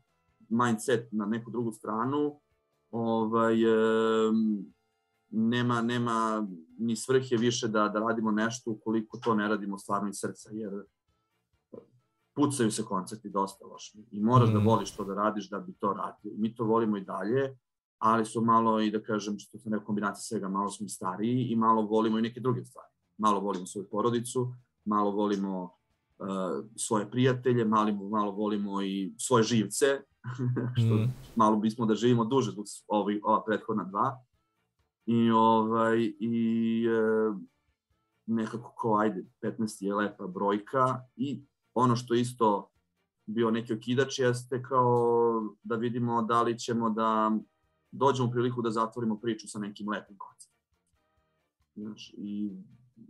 mindset na neku drugu stranu, ovaj, e, nema, nema ni svrhe više da, da radimo nešto ukoliko to ne radimo stvarno iz srca, jer pucaju se koncerti dosta loše i moraš da mm. da voliš to da radiš da bi to radio. Mi to volimo i dalje, ali su malo i da kažem, što sam rekao kombinacija svega, malo smo stariji i malo volimo i neke druge stvari. Malo volimo svoju porodicu, malo volimo uh, svoje prijatelje, malo, malo volimo i svoje živce, [LAUGHS] što mm. malo bismo da živimo duže zbog ovi, ova prethodna dva. I, ovaj, i e, nekako ko, ajde, 15 je lepa brojka i ono što isto bio neki okidač jeste kao da vidimo da li ćemo da dođemo u priliku da zatvorimo priču sa nekim lepim koncertom. Znaš, i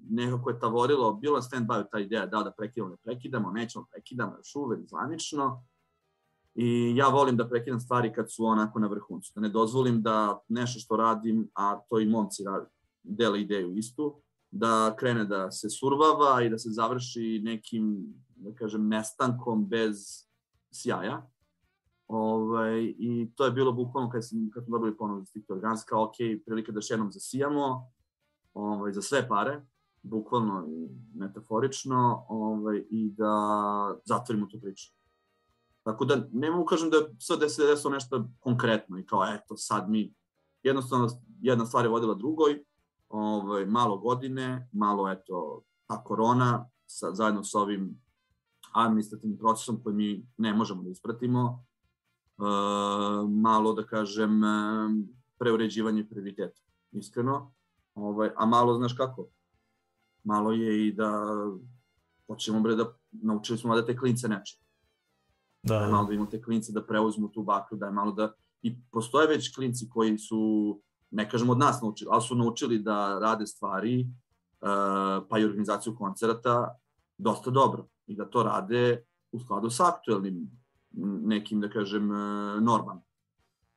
nekako je tavorilo, bilo je stand-by ta ideja da da prekidamo, ne prekidamo, nećemo prekidamo još uvek zvanično, I ja volim da prekidam stvari kad su onako na vrhuncu. Da ne dozvolim da nešto što radim, a to i momci radi, dele ideju istu, da krene da se survava i da se završi nekim, da kažem, nestankom bez sjaja. Ovaj, I to je bilo bukvalno kad, sam, kad smo dobili ponovno za Tiktok Organska, ok, prilika da još jednom zasijamo, ovaj, za sve pare, bukvalno i metaforično, ovaj, i da zatvorimo tu priču. Tako da ne mogu kažem da sad se desilo nešto konkretno i kao eto sad mi jednostavno jedna stvar je vodila drugoj, ovaj, malo godine, malo eto ta korona sa, zajedno sa ovim administrativnim procesom koji mi ne možemo da ispratimo, e, malo da kažem preuređivanje prioriteta, iskreno, ovaj, a malo znaš kako, malo je i da hoćemo bre da naučili smo da te klince neče Da, da. malo da imamo te klince da preuzmu tu bakru, da je malo da... I postoje već klinci koji su, ne kažem od nas naučili, ali su naučili da rade stvari, uh, pa i organizaciju koncerata, dosta dobro. I da to rade u skladu sa aktuelnim nekim, da kažem, uh, normama.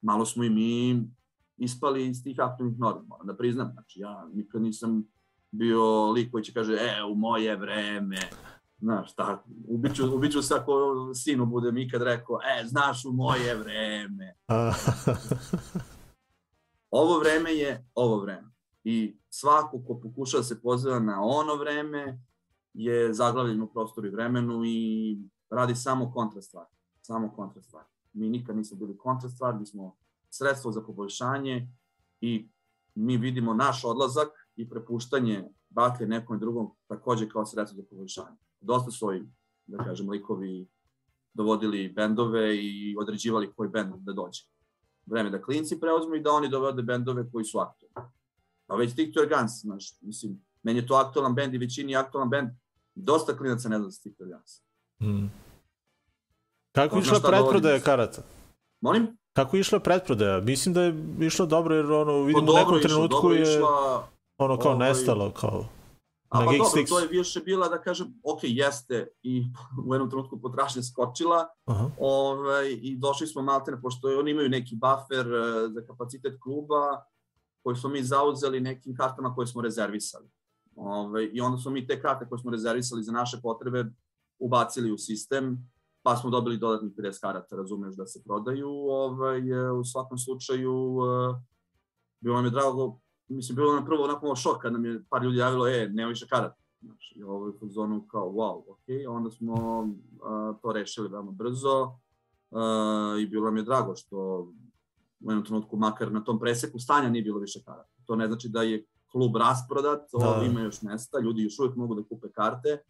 Malo smo i mi ispali iz tih aktualnih norma, moram da priznam. Znači, ja nikad nisam bio lik koji će kaže, e, u moje vreme, Znaš, tako, ubiću, ubiću se ako sinu budem ikad rekao, e, znaš u moje vreme. [LAUGHS] Ovo vreme je ovo vreme. I svako ko pokušava da se poziva na ono vreme je zaglavljen u prostoru i vremenu i radi samo kontra stvar. Samo kontra stvar. Mi nikad nismo bili kontra stvar, mi smo sredstvo za poboljšanje i mi vidimo naš odlazak i prepuštanje baklje nekom drugom takođe kao sredstvo za poboljšanje. Dosta su ovi, da kažem, likovi dovodili bendove i određivali koji bend da dođe. Vreme da klinci preuzmu i da oni dovode bendove koji su aktualni. A već Victor Guns, znaš, mislim, meni je to aktualan bend i većini je aktualan bend. Dosta klinaca ne zna za Victor Guns. mm. Kako išla pretprodaja karata? Molim? Kako je išla pretprodaja? Mislim da je išlo dobro jer ono, Pa vidimo u nekom išlo, trenutku dobro je išla, ono kao ovaj, nestalo, kao... A pa dobro, to je više bila, da kažem, ok, jeste i [LAUGHS] u jednom trenutku potrašnja skočila Aha. ovaj, i došli smo maltene, pošto oni imaju neki buffer eh, za kapacitet kluba koji smo mi zauzeli nekim kartama koje smo rezervisali. Ovaj, I onda smo mi te karte koje smo rezervisali za naše potrebe ubacili u sistem, pa smo dobili dodatnih 50 karata, razumeš, da se prodaju. Ovaj, eh, u svakom slučaju, eh, bilo nam je drago, mislim, bilo nam prvo onako malo šok kad nam je par ljudi javilo, e, nema više karata. Znaš, i ovo je u zonu kao, wow, ok, onda smo uh, to rešili veoma brzo uh, i bilo nam je drago što u jednom trenutku, makar na tom preseku stanja nije bilo više karata. To ne znači da je klub rasprodat, Da. da. ima još mesta, ljudi još uvijek mogu da kupe karte,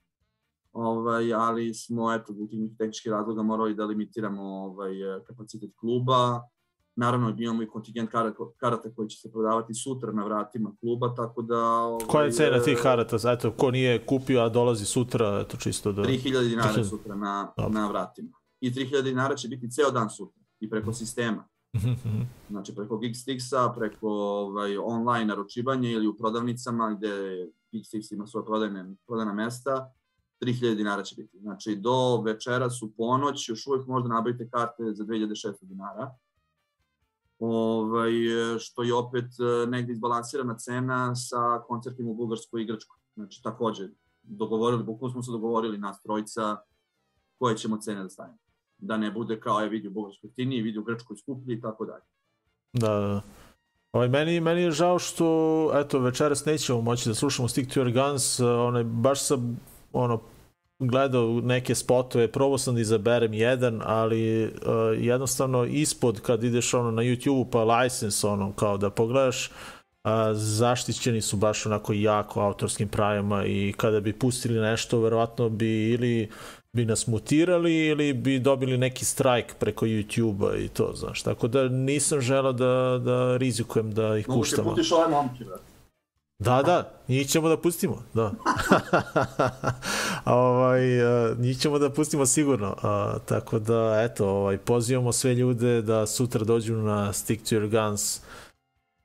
ovaj, ali smo eto, zbog tih tehničkih razloga morali da limitiramo ovaj, kapacitet kluba. Naravno, imamo i kontingent karata, karata koji će se prodavati sutra na vratima kluba, tako da... Ovaj, Koja je cena tih e, karata? Eto, ko nije kupio, a dolazi sutra, eto čisto da... 3000 dinara 3000. sutra na, Dobro. na vratima. I 3000 dinara će biti ceo dan sutra i preko sistema. Mhm, mhm. Znači preko Geekstixa, preko ovaj, online naručivanja ili u prodavnicama gde Geekstix ima svoje prodajne, prodajna mesta, 3000 dinara će biti. Znači do večeras u ponoć još uvijek možda nabavite karte za 2600 dinara. Ovaj, što je opet eh, negde izbalansirana cena sa koncertima u Bugarskoj i Grčkoj. Znači takođe, dogovorili, bukvalno smo se dogovorili nas trojica koje ćemo cene da stavimo. Da ne bude kao je vidi u Bugarskoj jeftiniji, vidi u Grčkoj skuplji i tako dalje. Da, da. Ovaj, meni, meni je žao što, eto, večeras nećemo moći da slušamo Stick to Your Guns, uh, onaj, baš sam, ono, gledao neke spotove, probao sam da izaberem jedan, ali uh, jednostavno ispod kad ideš ono na YouTube pa license ono kao da pogledaš uh, zaštićeni su baš onako jako autorskim pravima i kada bi pustili nešto verovatno bi ili bi nas mutirali ili bi dobili neki strajk preko YouTube-a i to, znaš. Tako da nisam želao da, da rizikujem da ih Mogu se puštamo. putiš ove momke, brate. Da, da, njih ćemo da pustimo, da. [LAUGHS] ovaj, uh, njih ćemo da pustimo sigurno. Uh, tako da, eto, ovaj, pozivamo sve ljude da sutra dođu na Stick to Your Guns.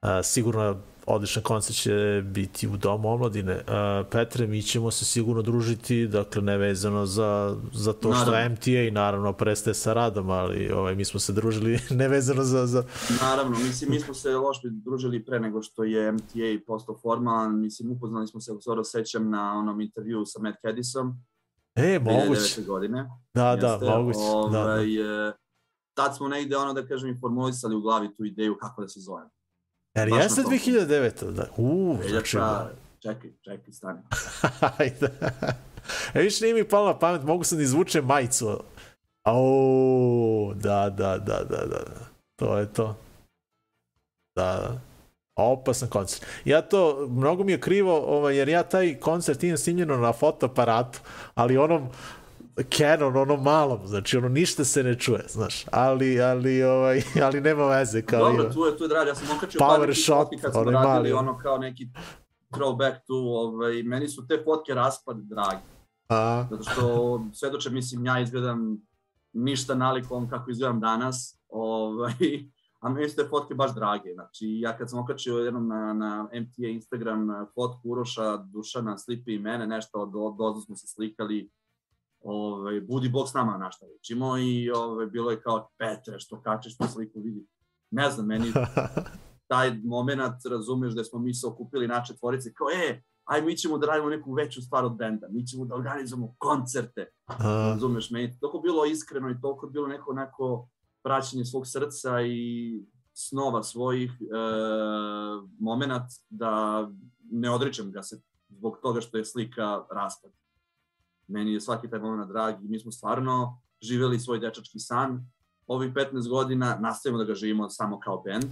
Uh, sigurno odličan koncert će biti u Domu omladine. Uh, Petre, mi ćemo se sigurno družiti, dakle, nevezano za, za to što Naravno. MTA naravno prestaje sa radom, ali ovaj, mi smo se družili [LAUGHS] nevezano za, za, Naravno, mislim, mi smo se loš družili pre nego što je MTA postao formalan, mislim, upoznali smo se, ako se sećam, na onom intervju sa Matt Caddisom, E, moguće. 2009. godine. Da, da, Jeste, moguće. Da, da. Ovaj, e, Tad smo negde, ono da kažem, i formulisali u glavi tu ideju kako da se zovemo. Jer Baš jeste na to. 2009. Da. U, znači... Veljača, čekaj, čekaj, stani. [LAUGHS] Ajde. E, viš, nije mi palo na pamet, mogu sam da izvučem majicu. Au, da, da, da, da, da. To je to. Da, da. Opasan koncert. Ja to, mnogo mi je krivo, ovaj, jer ja taj koncert imam snimljeno na fotoaparatu, ali onom Canon, onom malom, znači ono ništa se ne čuje, znaš, ali, ali, ovaj, [LAUGHS] ali nema veze, kao Dobro, ima. tu je, tu je drag, ja sam okačio Power par shot, kad smo radili mali. ono kao neki throwback tu, ovaj, meni su te fotke raspad dragi. A, Zato što svedoče, mislim, ja izgledam ništa nalikom kako izgledam danas, ovaj, a meni su te fotke baš drage. Znači, ja kad sam okačio jednom na, na MTA Instagram eh, fotku Uroša, Dušana, Slipi i mene, nešto od, od smo se slikali, ovaj, budi bog s nama na šta učimo i ovaj, bilo je kao, Petre, što kačeš tu sliku, vidi. Ne znam, meni [LAUGHS] taj moment, razumeš da smo mi se okupili na četvorice, kao, e, aj mi ćemo da radimo neku veću stvar od benda, mi ćemo da organizujemo koncerte, A, razumeš, meni toliko bilo iskreno i toliko bilo neko onako praćenje svog srca i snova svojih e, moment da ne odričem ga se zbog toga što je slika raspad. Meni je svaki taj moment drag i mi smo stvarno živeli svoj dečački san. Ovih 15 godina nastavimo da ga živimo samo kao band.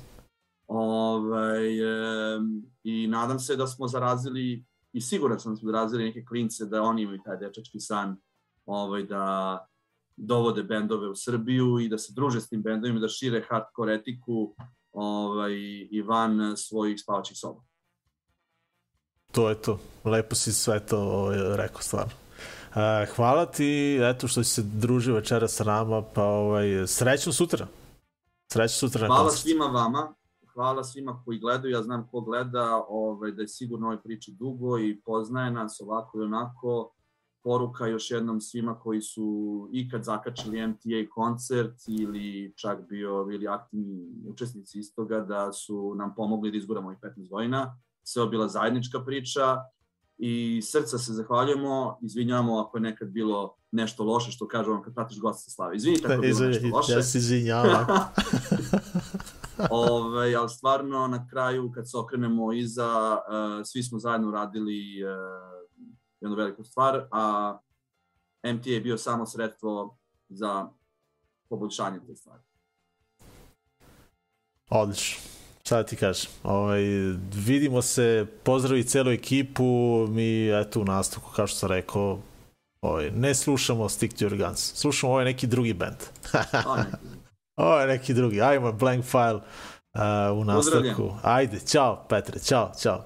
Ovaj, e, I nadam se da smo zarazili i siguran sam da smo zarazili neke klince da oni imaju taj dečački san ovaj, da dovode bendove u Srbiju i da se druže s tim bendovima, da šire hardcore etiku ovaj, i van svojih spavačih soba. to je to. Lepo si sve to ovaj, rekao stvarno. A, hvala ti, eto što si se družio večera sa nama, pa ovaj, srećno sutra. Srećno sutra na Hvala svima vama, hvala svima koji gledaju, ja znam ko gleda, ovaj, da je sigurno ovoj priči dugo i poznaje nas ovako i onako. Poruka još jednom svima koji su ikad zakačili MTA koncert ili čak bio bili aktivni učesnici istoga da su nam pomogli da izguramo ovih 15 godina. Sve je bila zajednička priča i srca se zahvaljujemo, izvinjavamo ako je nekad bilo nešto loše, što kažu vam kad pratiš gosta slave. Izvinite ako je bilo Izvini, nešto loše. ja se izvinjavam. [LAUGHS] Ove, ali stvarno na kraju kad se okrenemo iza, uh, svi smo zajedno radili uh, jednu veliku stvar, a MTA je bio samo sredstvo za poboljšanje te stvari. Odlično. Šta da ti kažem? Ovaj, vidimo se, pozdravi celu ekipu, mi eto u nastavku, kao što sam rekao, ovaj, ne slušamo Stick to Your Guns, slušamo ovaj neki drugi band. [LAUGHS] Ovo je neki drugi, ajmo Blank File uh, u nastavku. Pozdravljam. Ajde, čao Petre, čao, čao.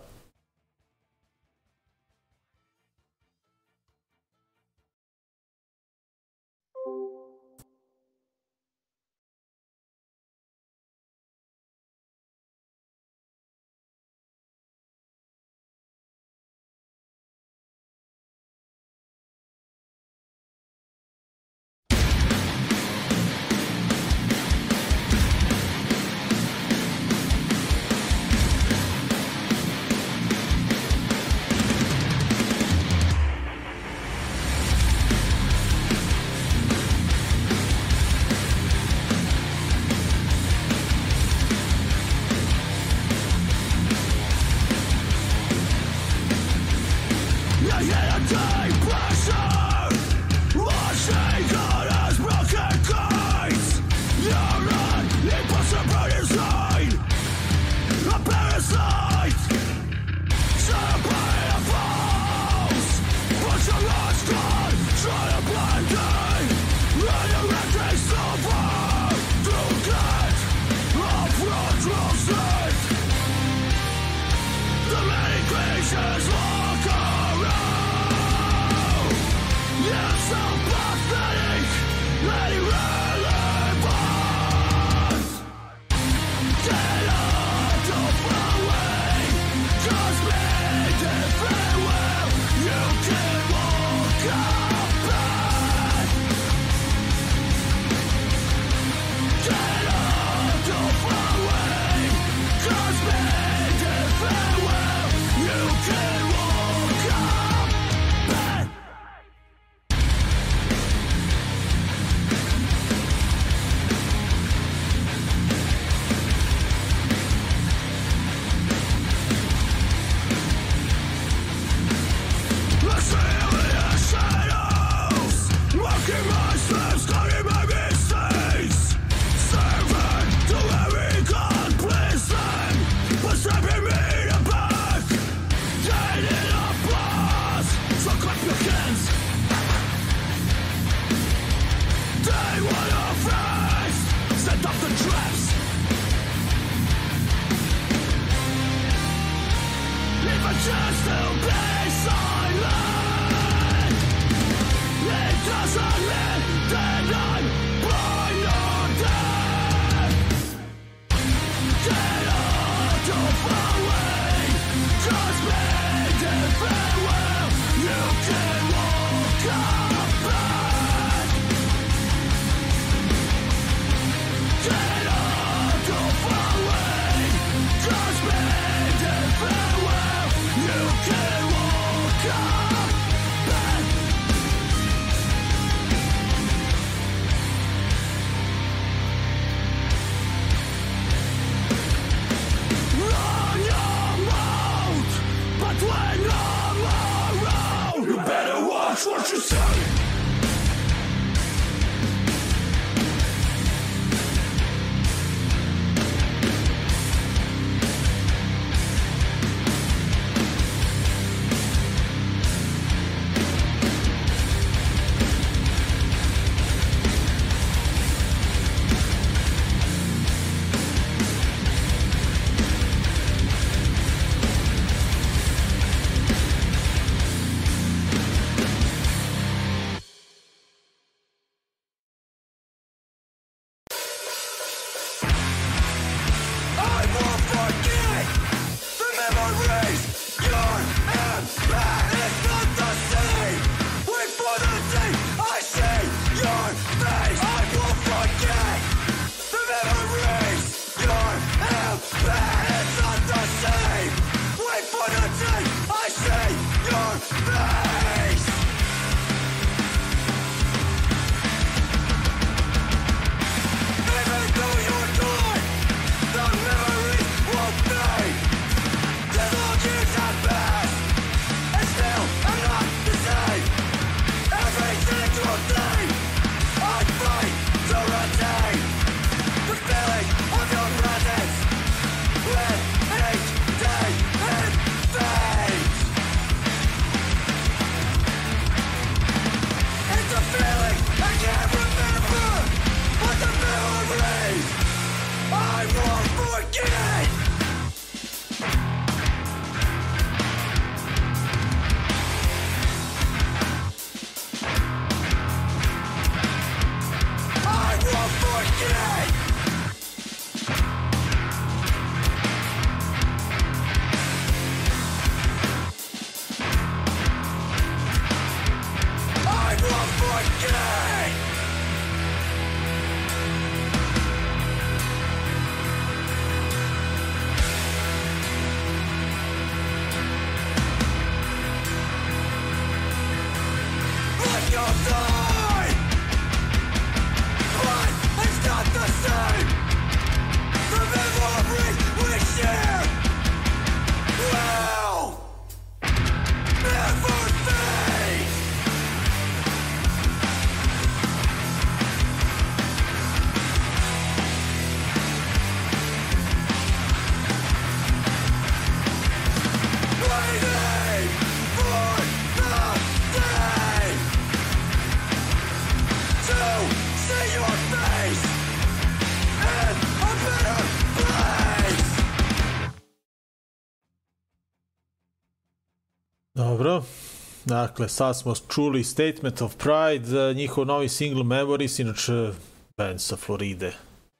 Dakle, sad smo čuli Statement of Pride, njihov novi single Memories, inače band sa Floride,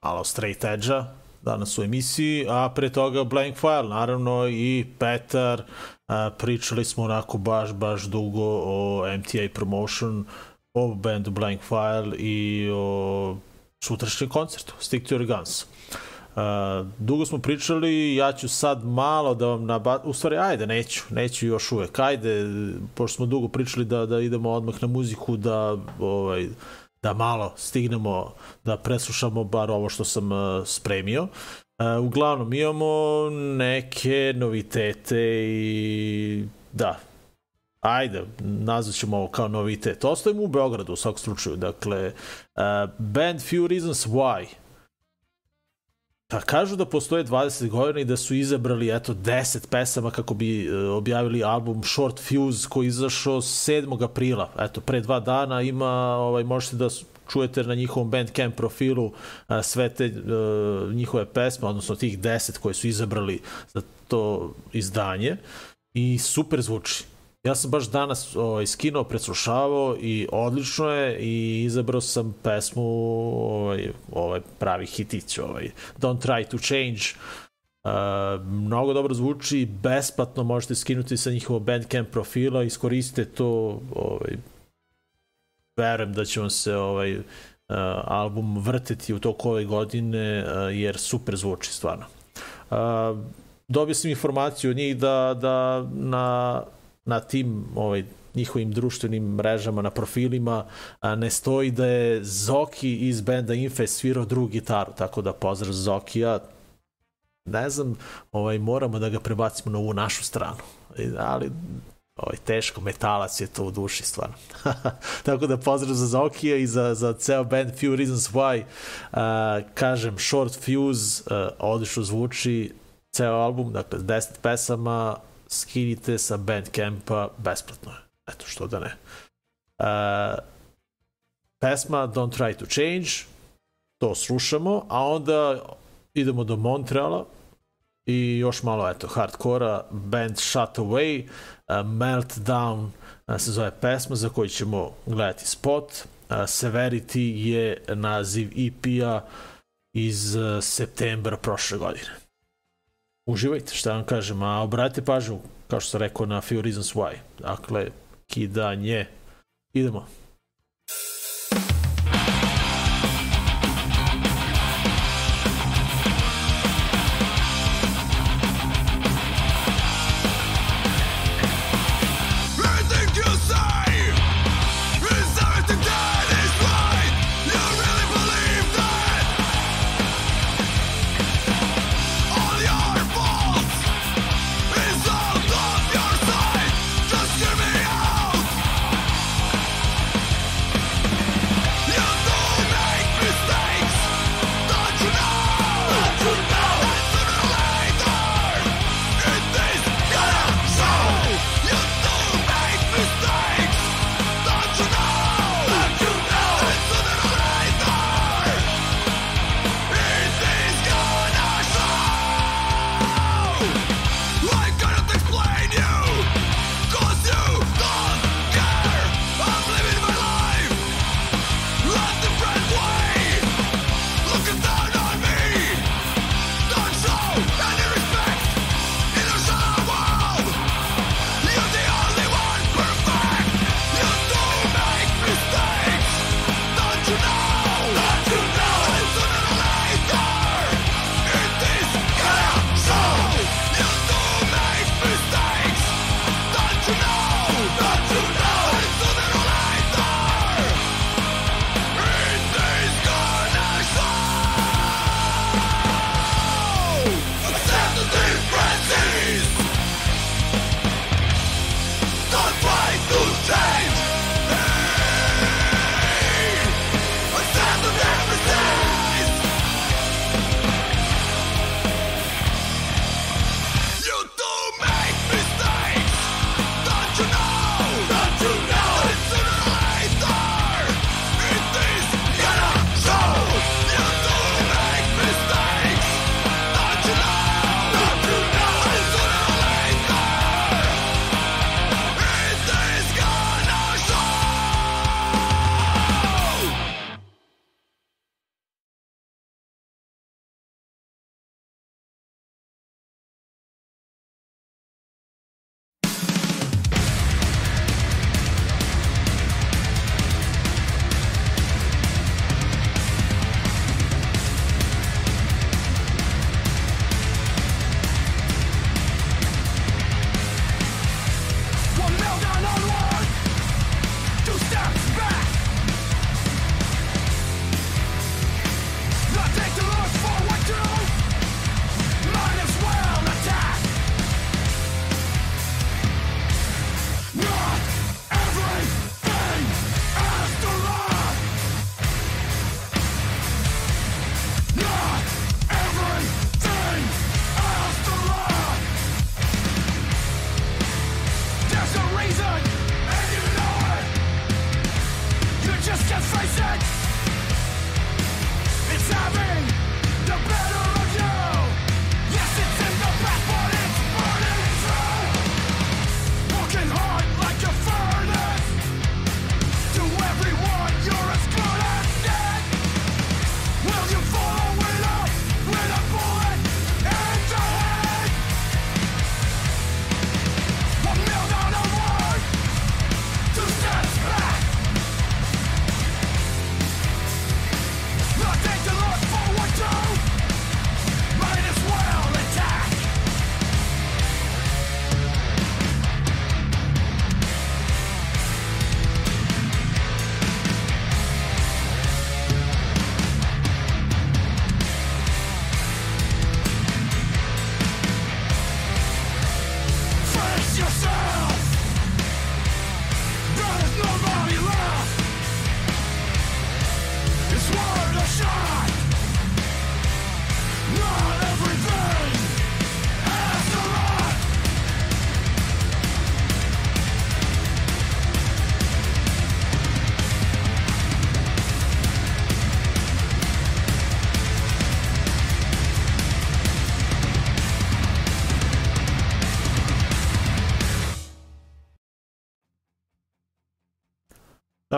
malo straight edge-a, danas u emisiji, a pre toga Blank File, naravno, i Petar, a, pričali smo onako baš, baš dugo o MTA Promotion, o bandu Blank File i o sutrašnjem koncertu, Stick to Your Guns. Uh, dugo smo pričali, ja ću sad malo da vam naba... U stvari, ajde, neću, neću još uvek. Ajde, pošto smo dugo pričali da, da idemo odmah na muziku, da, ovaj, da malo stignemo da preslušamo bar ovo što sam uh, spremio. Uh, uglavnom, imamo neke novitete i da, ajde, nazvat ćemo ovo kao novitet. Ostajemo u Beogradu u svakom slučaju. Dakle, uh, band Few Reasons Why Pa kažu da postoje 20 godina i da su izabrali eto 10 pesama kako bi e, objavili album Short Fuse koji izašao 7. aprila. Eto, pre dva dana ima, ovaj, možete da čujete na njihovom Bandcamp profilu a, sve te e, njihove pesme, odnosno tih 10 koje su izabrali za to izdanje i super zvuči. Ja sam baš danas ovaj, skinuo, preslušavao i odlično je i izabrao sam pesmu ovaj, ovaj pravi hitić, ovaj, Don't Try to Change. Uh, mnogo dobro zvuči, besplatno možete skinuti sa njihovog Bandcamp profila, iskoristite to, ovaj, verujem da će vam se ovaj, uh, album vrteti u toku ove godine, uh, jer super zvuči stvarno. Uh, dobio sam informaciju od njih da, da na na tim ovaj, njihovim društvenim mrežama, na profilima, a, ne stoji da je Zoki iz benda Infest svirao drugu gitaru, tako da pozdrav Zokija, ne znam, ovaj, moramo da ga prebacimo na ovu našu stranu. Ali ovaj, teško, metalac je to u duši stvarno. [LAUGHS] Tako da pozdrav za Zokija i za, za ceo band Few Reasons Why. Uh, kažem, Short Fuse, uh, odlično zvuči, ceo album, dakle 10 pesama, skinite sa Bandcampa besplatno. Eto, što da ne. Uh, pesma Don't Try to Change, to slušamo, a onda idemo do Montreala i još malo, eto, hardkora, band Shut Away, uh, Meltdown uh, se zove pesma za koju ćemo gledati spot. Uh, Severity je naziv EP-a iz uh, septembra prošle godine. Uživajte, šta vam kažem, a obratite pažnju, kao što sam rekao, na Few Reasons Why. Dakle, kidanje. Idemo.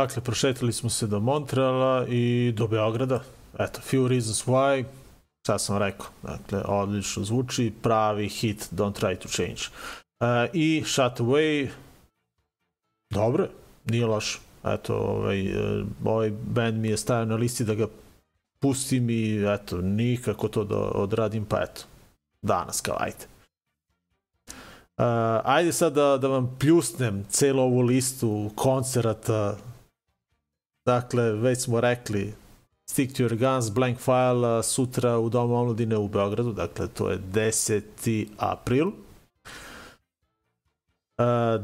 Dakle, prošetili smo se do Montreala i do Beograda. Eto, Few Reasons Why, sad sam rekao, dakle, odlično zvuči, pravi hit Don't Try to Change. Uh, I Shut Away, dobro, nije loš. Eto, ovaj, eh, ovaj band mi je stavio na listi da ga pustim i eto, nikako to da odradim, pa eto, danas kao ajde. Uh, ajde sad da, da vam pljusnem celu ovu listu koncerata. Dakle, već smo rekli Stick to your guns, blank file, sutra u Domu omladine u Beogradu, dakle to je 10. april. Uh,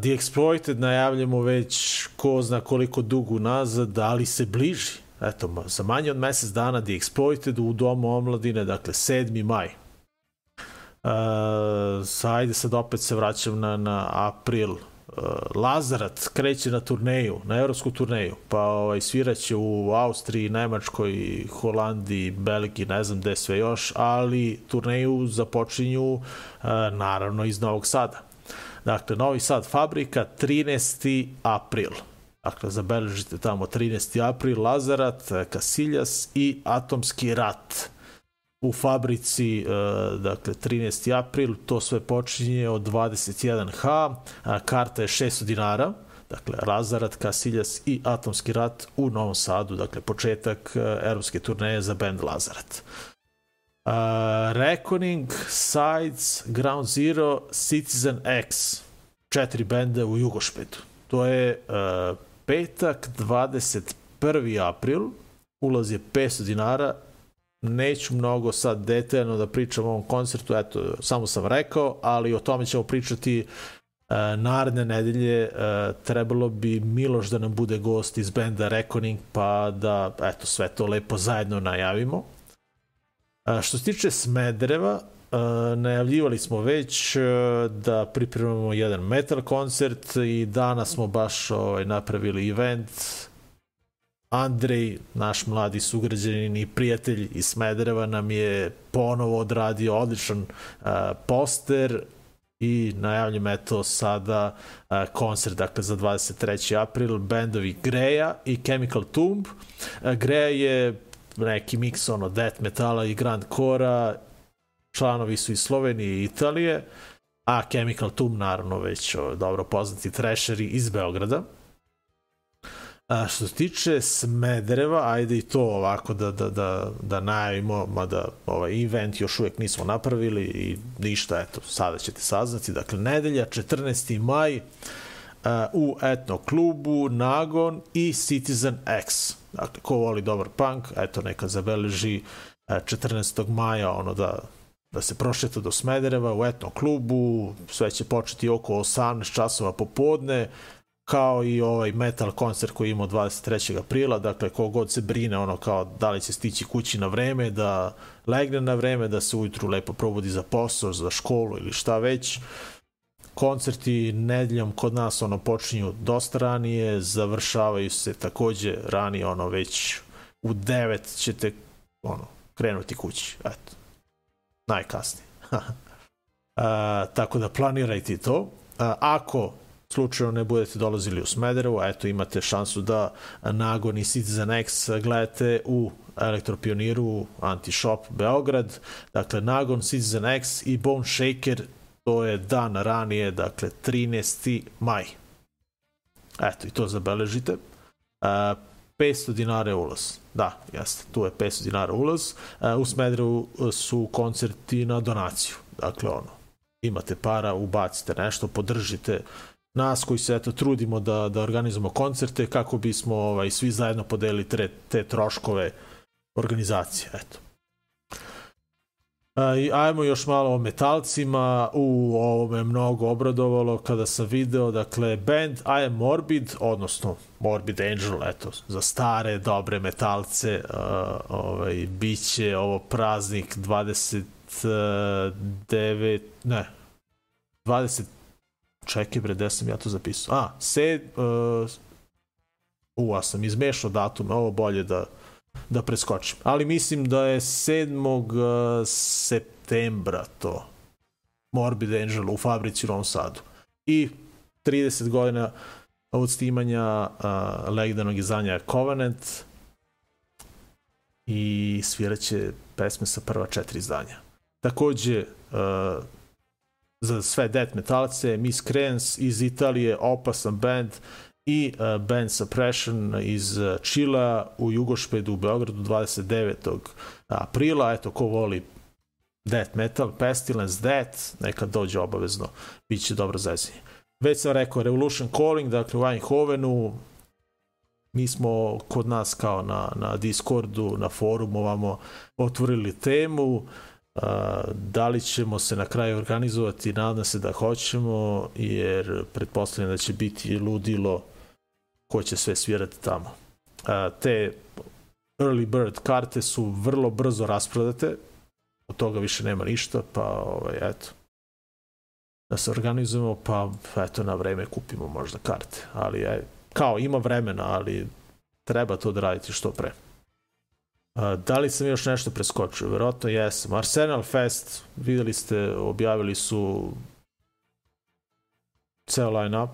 The Exploited najavljamo već ko zna koliko dugo nazad, ali se bliži. Eto, za manje od mesec dana The Exploited u Domu omladine, dakle 7. maj. Uh, ajde sad opet se vraćam na, na april. Uh, Lazarat kreće na turneju, na evropsku turneju, pa ovaj, sviraće u Austriji, Nemačkoj, Holandiji, Belgiji, ne znam gde sve još, ali turneju započinju uh, naravno iz Novog Sada. Dakle, Novi Sad fabrika 13. april. Dakle, zabeležite tamo 13. april, Lazarat, Kasiljas i Atomski rat u fabrici, e, dakle 13. april, to sve počinje od 21H, a karta je 600 dinara, dakle Lazarat, Kasiljas i Atomski rat u Novom Sadu, dakle početak e, evropske turneje za band Lazarat. Uh, Reckoning, Sides, Ground Zero, Citizen X, četiri benda u Jugošpedu. To je uh, petak, 21. april, ulaz je 500 dinara, neću mnogo sad detaljno da pričam o ovom koncertu, eto, samo sam rekao, ali o tome ćemo pričati uh, naredne nedelje. Uh, trebalo bi Miloš da nam bude gost iz benda Reckoning, pa da, eto, sve to lepo zajedno najavimo. A, što se tiče Smedereva, a, najavljivali smo već a, da pripremamo jedan metal koncert i danas smo baš ovaj, napravili event. Andrej, naš mladi sugrađanin i prijatelj iz Smedereva nam je ponovo odradio odličan a, poster i najavljam eto sada a, koncert dakle za 23. april bendovi Greja i Chemical Tomb. A, Greja je neki miks ono death metala i grand kora članovi su iz Slovenije i Italije a Chemical Tomb naravno već dobro poznati trasheri iz Beograda A, što se tiče Smedereva, ajde i to ovako da, da, da, da najavimo, mada ovaj event još uvek nismo napravili i ništa, eto, sada ćete saznati. Dakle, nedelja, 14. maj, uh, u etno klubu Nagon i Citizen X. Dakle, ko voli dobar punk, eto, neka zabeleži uh, 14. maja ono da da se prošeta do Smedereva u etno klubu, sve će početi oko 18 časova popodne, kao i ovaj metal koncert koji imamo 23. aprila, dakle kogod se brine ono kao da li će stići kući na vreme, da legne na vreme, da se ujutru lepo probudi za posao, za školu ili šta već. Koncerti nedeljom kod nas ono počinju dosta ranije, završavaju se takođe ranije, ono već u 9 ćete ono krenuti kući, eto. Najkasnije. [LAUGHS] A, tako da planirajte to. A, ako slučajno ne budete dolazili u Smederevo, eto imate šansu da Nagon i Citizen X gledate u Elektropioniru Anti-Shop Beograd. Dakle, Nagon, Citizen X i Bone Shaker, to je dan ranije, dakle 13. maj. Eto, i to zabeležite. Uh, 500 dinara je ulaz. Da, jeste, tu je 500 dinara ulaz. Uh, u Smederevu su koncerti na donaciju. Dakle, ono, imate para, ubacite nešto, podržite nas koji se eto trudimo da da organizujemo koncerte kako bismo ovaj svi zajedno podelili te, te troškove organizacije eto i ajmo još malo o metalcima. U ovo me mnogo obradovalo kada sam video, dakle, band I Am Morbid, odnosno Morbid Angel, eto, za stare, dobre metalce, uh, ovaj, bit će ovo praznik 29, ne, 20, čekaj bre, gde sam ja to zapisao? A, sed, uh, u, a sam izmešao datum, ovo bolje da, da preskočim. Ali mislim da je 7. septembra to Morbid Angel u fabrici u Novom Sadu. I 30 godina od snimanja uh, legendarnog izdanja Covenant i sviraće pesme sa prva četiri izdanja. Takođe, uh, za sve death metalce, Miss Credence iz Italije, opasan band i uh, band Suppression iz uh, Čila u Jugošpedu u Beogradu 29. aprila. Eto, ko voli death metal, Pestilence Death, neka dođe obavezno, bit će dobro zezanje. Već sam rekao Revolution Calling, dakle u Eindhovenu, mi smo kod nas kao na, na Discordu, na forumu ovamo otvorili temu, uh, da li ćemo se na kraju organizovati, nadam se da hoćemo, jer pretpostavljam da će biti ludilo ko će sve svirati tamo. Te early bird karte su vrlo brzo rasprodate, od toga više nema ništa, pa ovaj, eto, da se organizujemo, pa eto na vreme kupimo možda karte, ali je, kao ima vremena, ali treba to da što pre. Da li sam još nešto preskočio? Verovatno jesam. Arsenal Fest, videli ste, objavili su ceo line-up,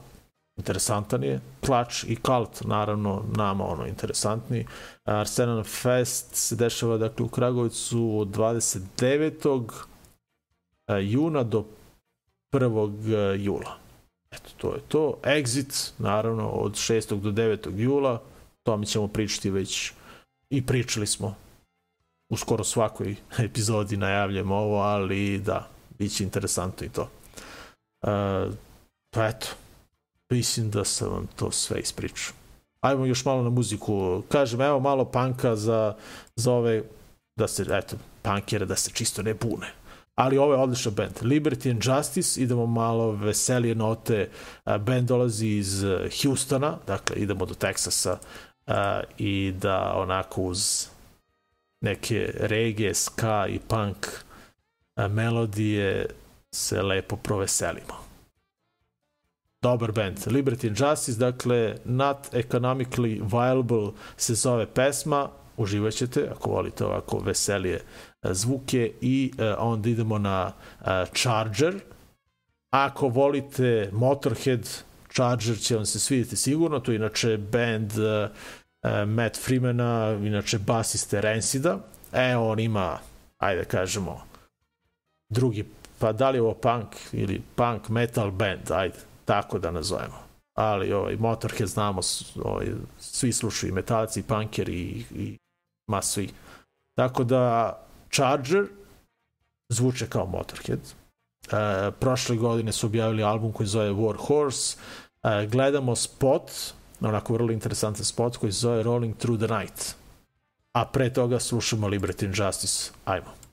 interesantan je. Klač i Kalt, naravno, nama ono interesantni. Arsenal Fest se dešava dakle, u Kragovicu od 29. juna do 1. jula. Eto, to je to. Exit, naravno, od 6. do 9. jula. To mi ćemo pričati već i pričali smo u skoro svakoj [LAUGHS] epizodi najavljamo ovo, ali da, bit će interesantno i to. Uh, pa eto, mislim da sam vam to sve ispričao. Ajmo još malo na muziku. Kažem, evo malo panka za, za ove, da se, eto, punkere, da se čisto ne bune. Ali ovo je odličan band. Liberty and Justice, idemo malo veselije note. Band dolazi iz Houstona, dakle idemo do Teksasa i da onako uz neke regije, ska i punk melodije se lepo proveselimo dobar band. Liberty and Justice, dakle, Not Economically Viable se zove pesma, uživaćete ako volite ovako veselije zvuke i uh, onda idemo na uh, Charger. Ako volite Motorhead, Charger će vam se svidjeti sigurno, to je inače band uh, Matt Freemana, inače basiste Rancida. E, on ima, ajde da kažemo, drugi, pa da li je ovo punk ili punk metal band, ajde, tako da nazovemo. Ali ovaj, Motorhead znamo, ovaj, svi slušaju metalci, i punkeri i, i ma svi. Tako da Charger zvuče kao Motorhead. E, prošle godine su objavili album koji zove War Horse. Gledamo spot, onako vrlo interesantan spot koji zove Rolling Through the Night. A pre toga slušamo Liberty and Justice. Ajmo.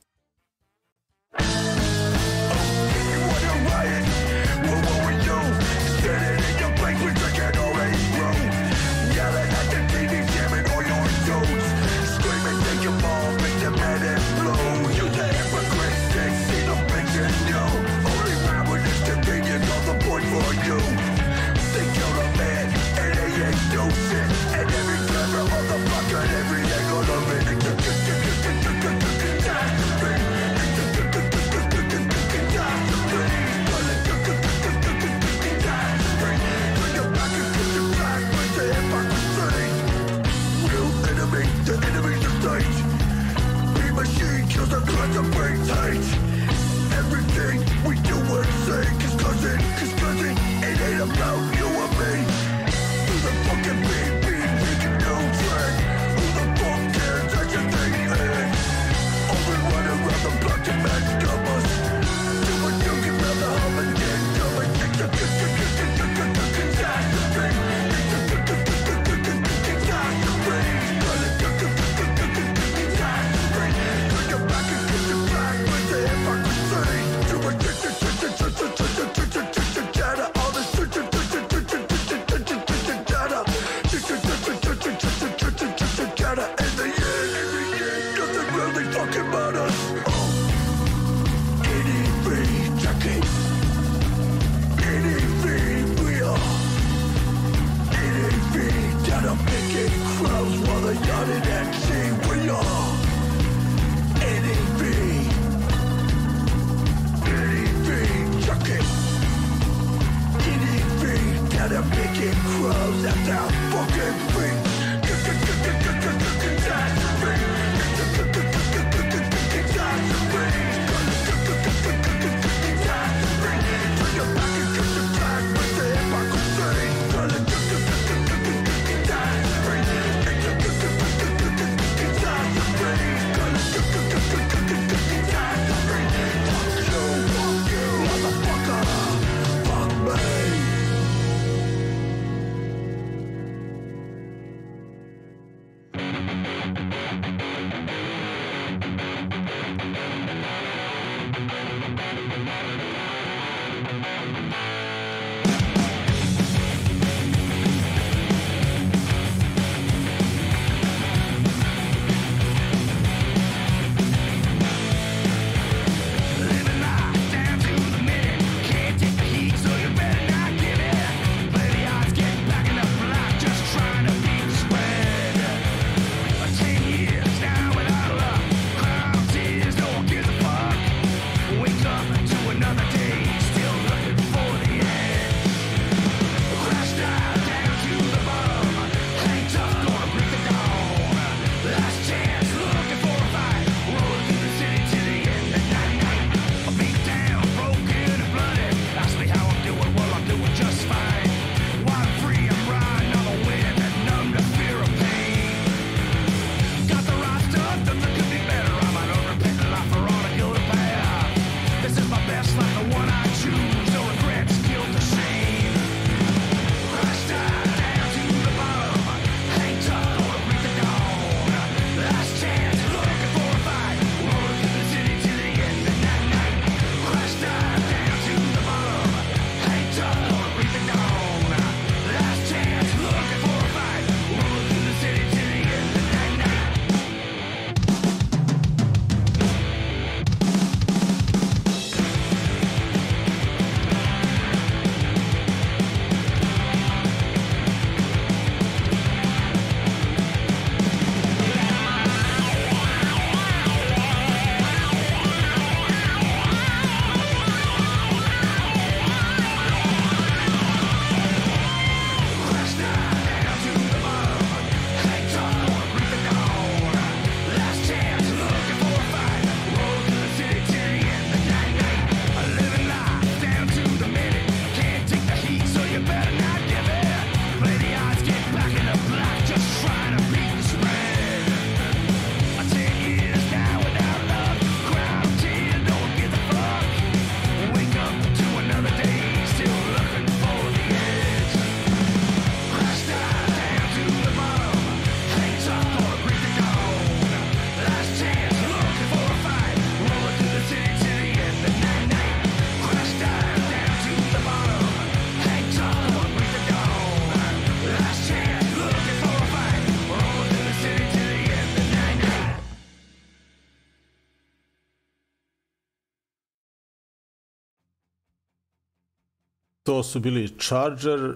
To su bili Charger uh,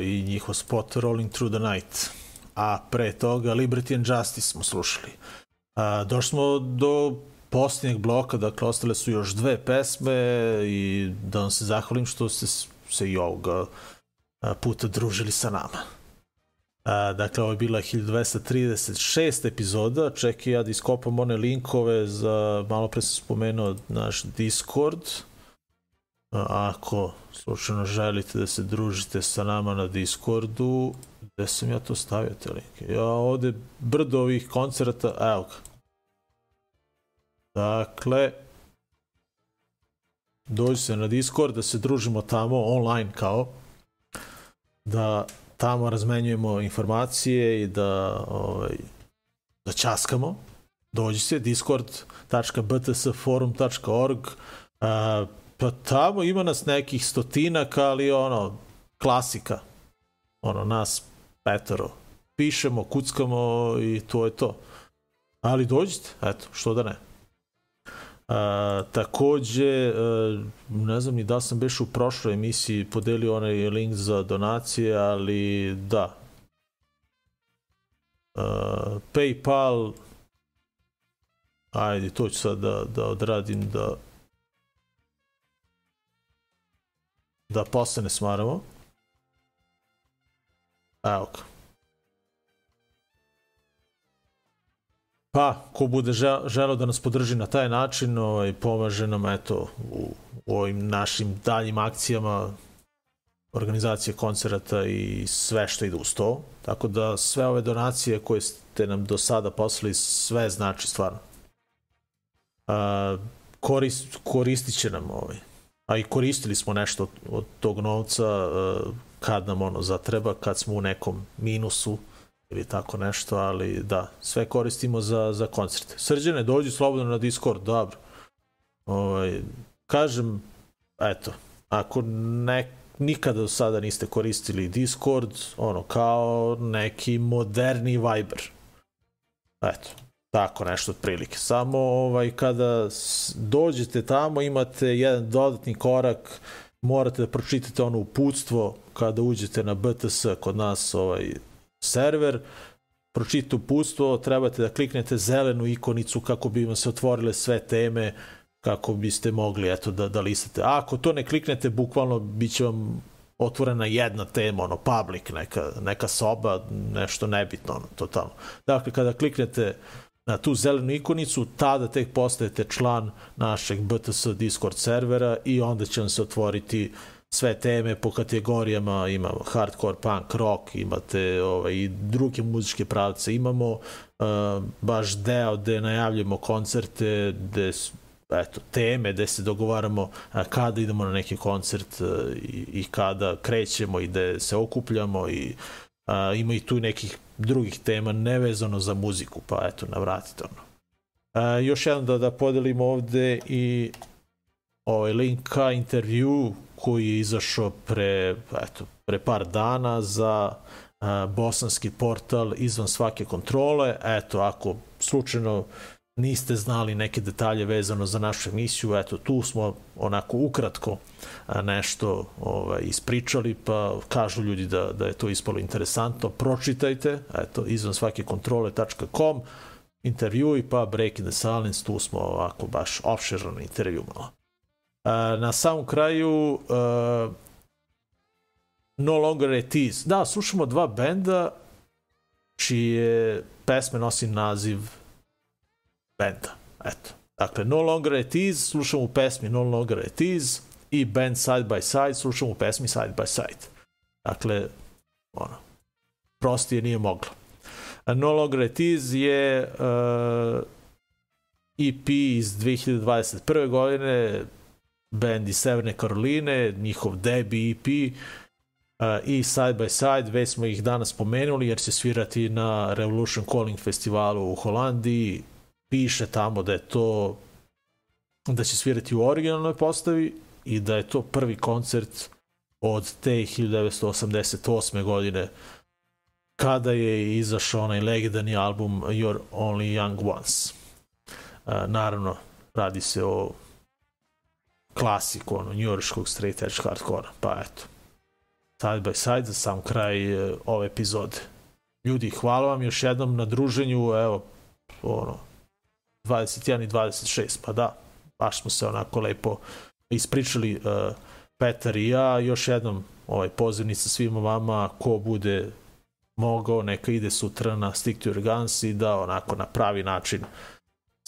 i njihov spot Rolling Through the Night. A pre toga Liberty and Justice smo slušali. Uh, došli smo do posljednjeg bloka, dakle ostale su još dve pesme i da vam se zahvalim što ste se i ovoga puta družili sa nama. A, dakle, ovo je bila 1236 epizoda. Čekaj ja da iskopam one linkove za, malo pre sam spomenuo, naš Discord. Ako slučajno želite da se družite sa nama na Discordu, gde sam ja to stavio te linke? Ja ovde brdo ovih koncerta, evo ga. Dakle, dođi se na Discord da se družimo tamo online kao da tamo razmenjujemo informacije i da ovaj, da časkamo dođi se discord.btsforum.org a, pa tamo ima nas nekih stotinak ali ono klasika. Ono nas petoro. Pišemo, kuckamo i to je to. Ali dođite, eto, što da ne. A, takođe, a, ne znam ni da sam beš u prošloj emisiji podelio onaj link za donacije, ali da. A, Paypal, ajde, to ću sad da, da odradim, da da posle ne smaramo. Evo ga. Pa, ko bude želeo da nas podrži na taj način, ovaj, pomaže nam eto, u, u ovim našim daljim akcijama organizacije koncerata i sve što ide uz to. Tako da sve ove donacije koje ste nam do sada poslali, sve znači stvarno. A, korist, koristit će nam ovaj. A i koristili smo nešto od, tog novca a, kad nam ono zatreba, kad smo u nekom minusu ili tako nešto, ali da, sve koristimo za, za koncerte. Srđane, dođi slobodno na Discord, dobro. Ovaj, kažem, eto, ako ne, nikada do sada niste koristili Discord, ono, kao neki moderni Viber. Eto, tako nešto otprilike. Samo ovaj, kada dođete tamo imate jedan dodatni korak, morate da pročitate ono uputstvo kada uđete na BTS kod nas ovaj, server, pročitati upustvo, trebate da kliknete zelenu ikonicu kako bi vam se otvorile sve teme, kako biste mogli eto, da, da listate. A ako to ne kliknete, bukvalno bit će vam otvorena jedna tema, ono, public, neka, neka soba, nešto nebitno, ono, totalno. Dakle, kada kliknete na tu zelenu ikonicu, tada tek postajete član našeg BTS Discord servera i onda će vam se otvoriti sve teme po kategorijama, imamo hardcore, punk, rock, imate ovaj, i druge muzičke pravce, imamo uh, baš deo gde najavljamo koncerte, gde eto, teme gde se dogovaramo a, kada idemo na neki koncert a, e, i, i kada krećemo i gde se okupljamo i a, ima i tu nekih drugih tema nevezano za muziku, pa eto, navratite ono. A, još jednom da, da podelimo ovde i ovaj link ka intervju koji je izašao pre, eto, pre par dana za a, bosanski portal izvan svake kontrole. Eto, ako slučajno niste znali neke detalje vezano za našu emisiju, eto tu smo onako ukratko nešto ovaj, ispričali, pa kažu ljudi da, da je to ispalo interesantno, pročitajte, eto, izvan svake kontrole.com, intervju i pa Break in the Silence, tu smo ovako baš opširan intervju malo na samom kraju uh, No Longer It Is. Da, slušamo dva benda čije pesme nosi naziv benda. Eto. Dakle, No Longer It Is, slušamo u pesmi No Longer It Is i band Side by Side, slušamo u pesmi Side by Side. Dakle, ono, prostije nije moglo. No Longer It Is je uh, EP iz 2021. godine, band iz Severne Karoline, njihov debi EP uh, i Side by Side, već smo ih danas spomenuli jer će svirati na Revolution Calling festivalu u Holandiji, piše tamo da je to da će svirati u originalnoj postavi i da je to prvi koncert od te 1988. godine kada je izašao onaj legendarni album You're Only Young Once. Uh, naravno, radi se o klasiku, ono, njujorškog straight edge hardkora, pa eto. Side by side za sam kraj e, ove epizode. Ljudi, hvala vam još jednom na druženju, evo, ono, 21 i 26, pa da, baš smo se onako lepo ispričali uh, Petar i ja, još jednom ovaj pozivnica svima vama, ko bude mogao, neka ide sutra na Stick to Guns i da onako na pravi način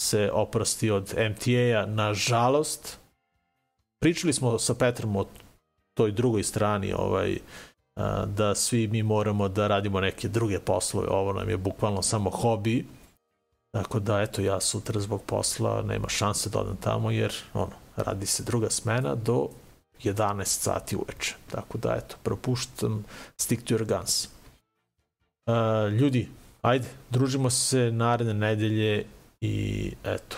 se oprosti od MTA-a. Nažalost, pričali smo sa Petrom o toj drugoj strani ovaj, a, da svi mi moramo da radimo neke druge poslove. Ovo nam je bukvalno samo hobi. Tako da, eto, ja sutra zbog posla nema šanse da odem tamo, jer ono, radi se druga smena do 11 sati uveče. Tako da, eto, propuštam Stick to Your Guns. Uh, ljudi, ajde, družimo se naredne nedelje i eto,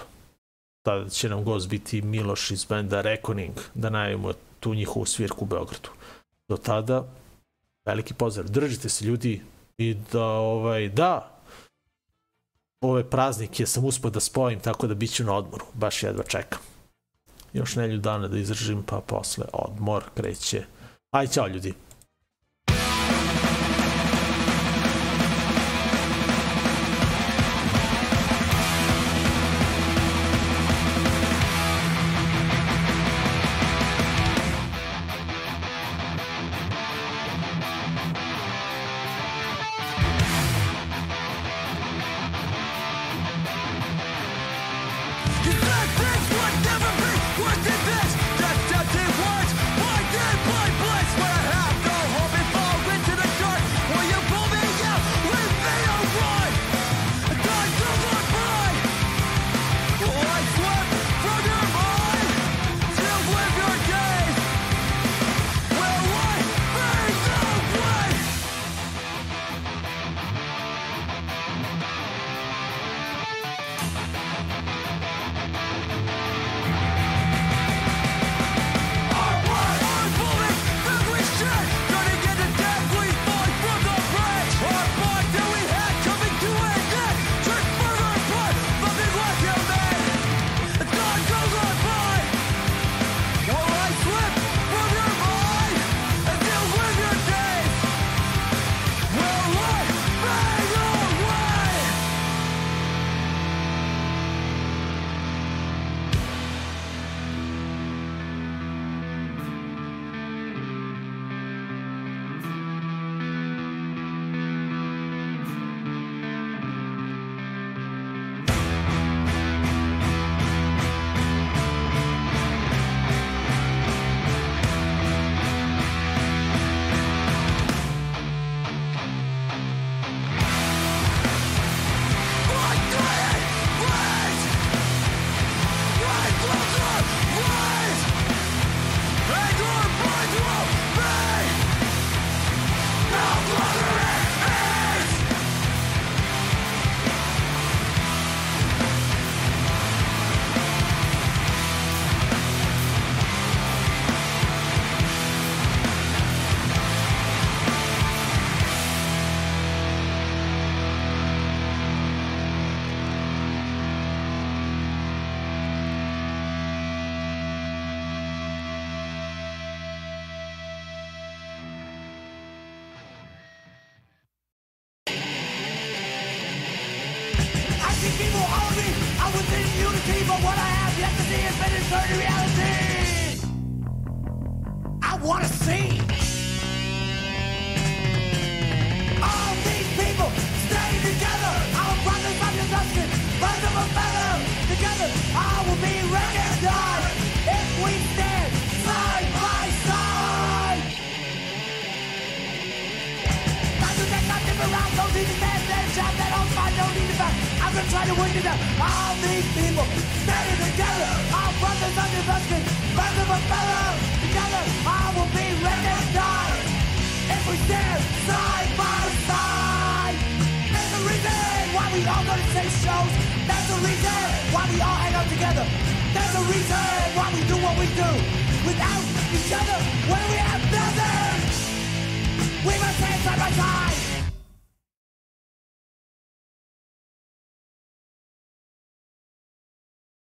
tada će nam gost biti Miloš iz benda Reckoning, da najavimo tu njihovu svirku u Beogradu. Do tada, veliki pozdrav, držite se ljudi i da, ovaj, da, ove praznike sam uspio da spojim, tako da bit ću na odmoru, baš jedva čekam. Još nelju dana da izdržim, pa posle odmor kreće. Aj, čao ljudi.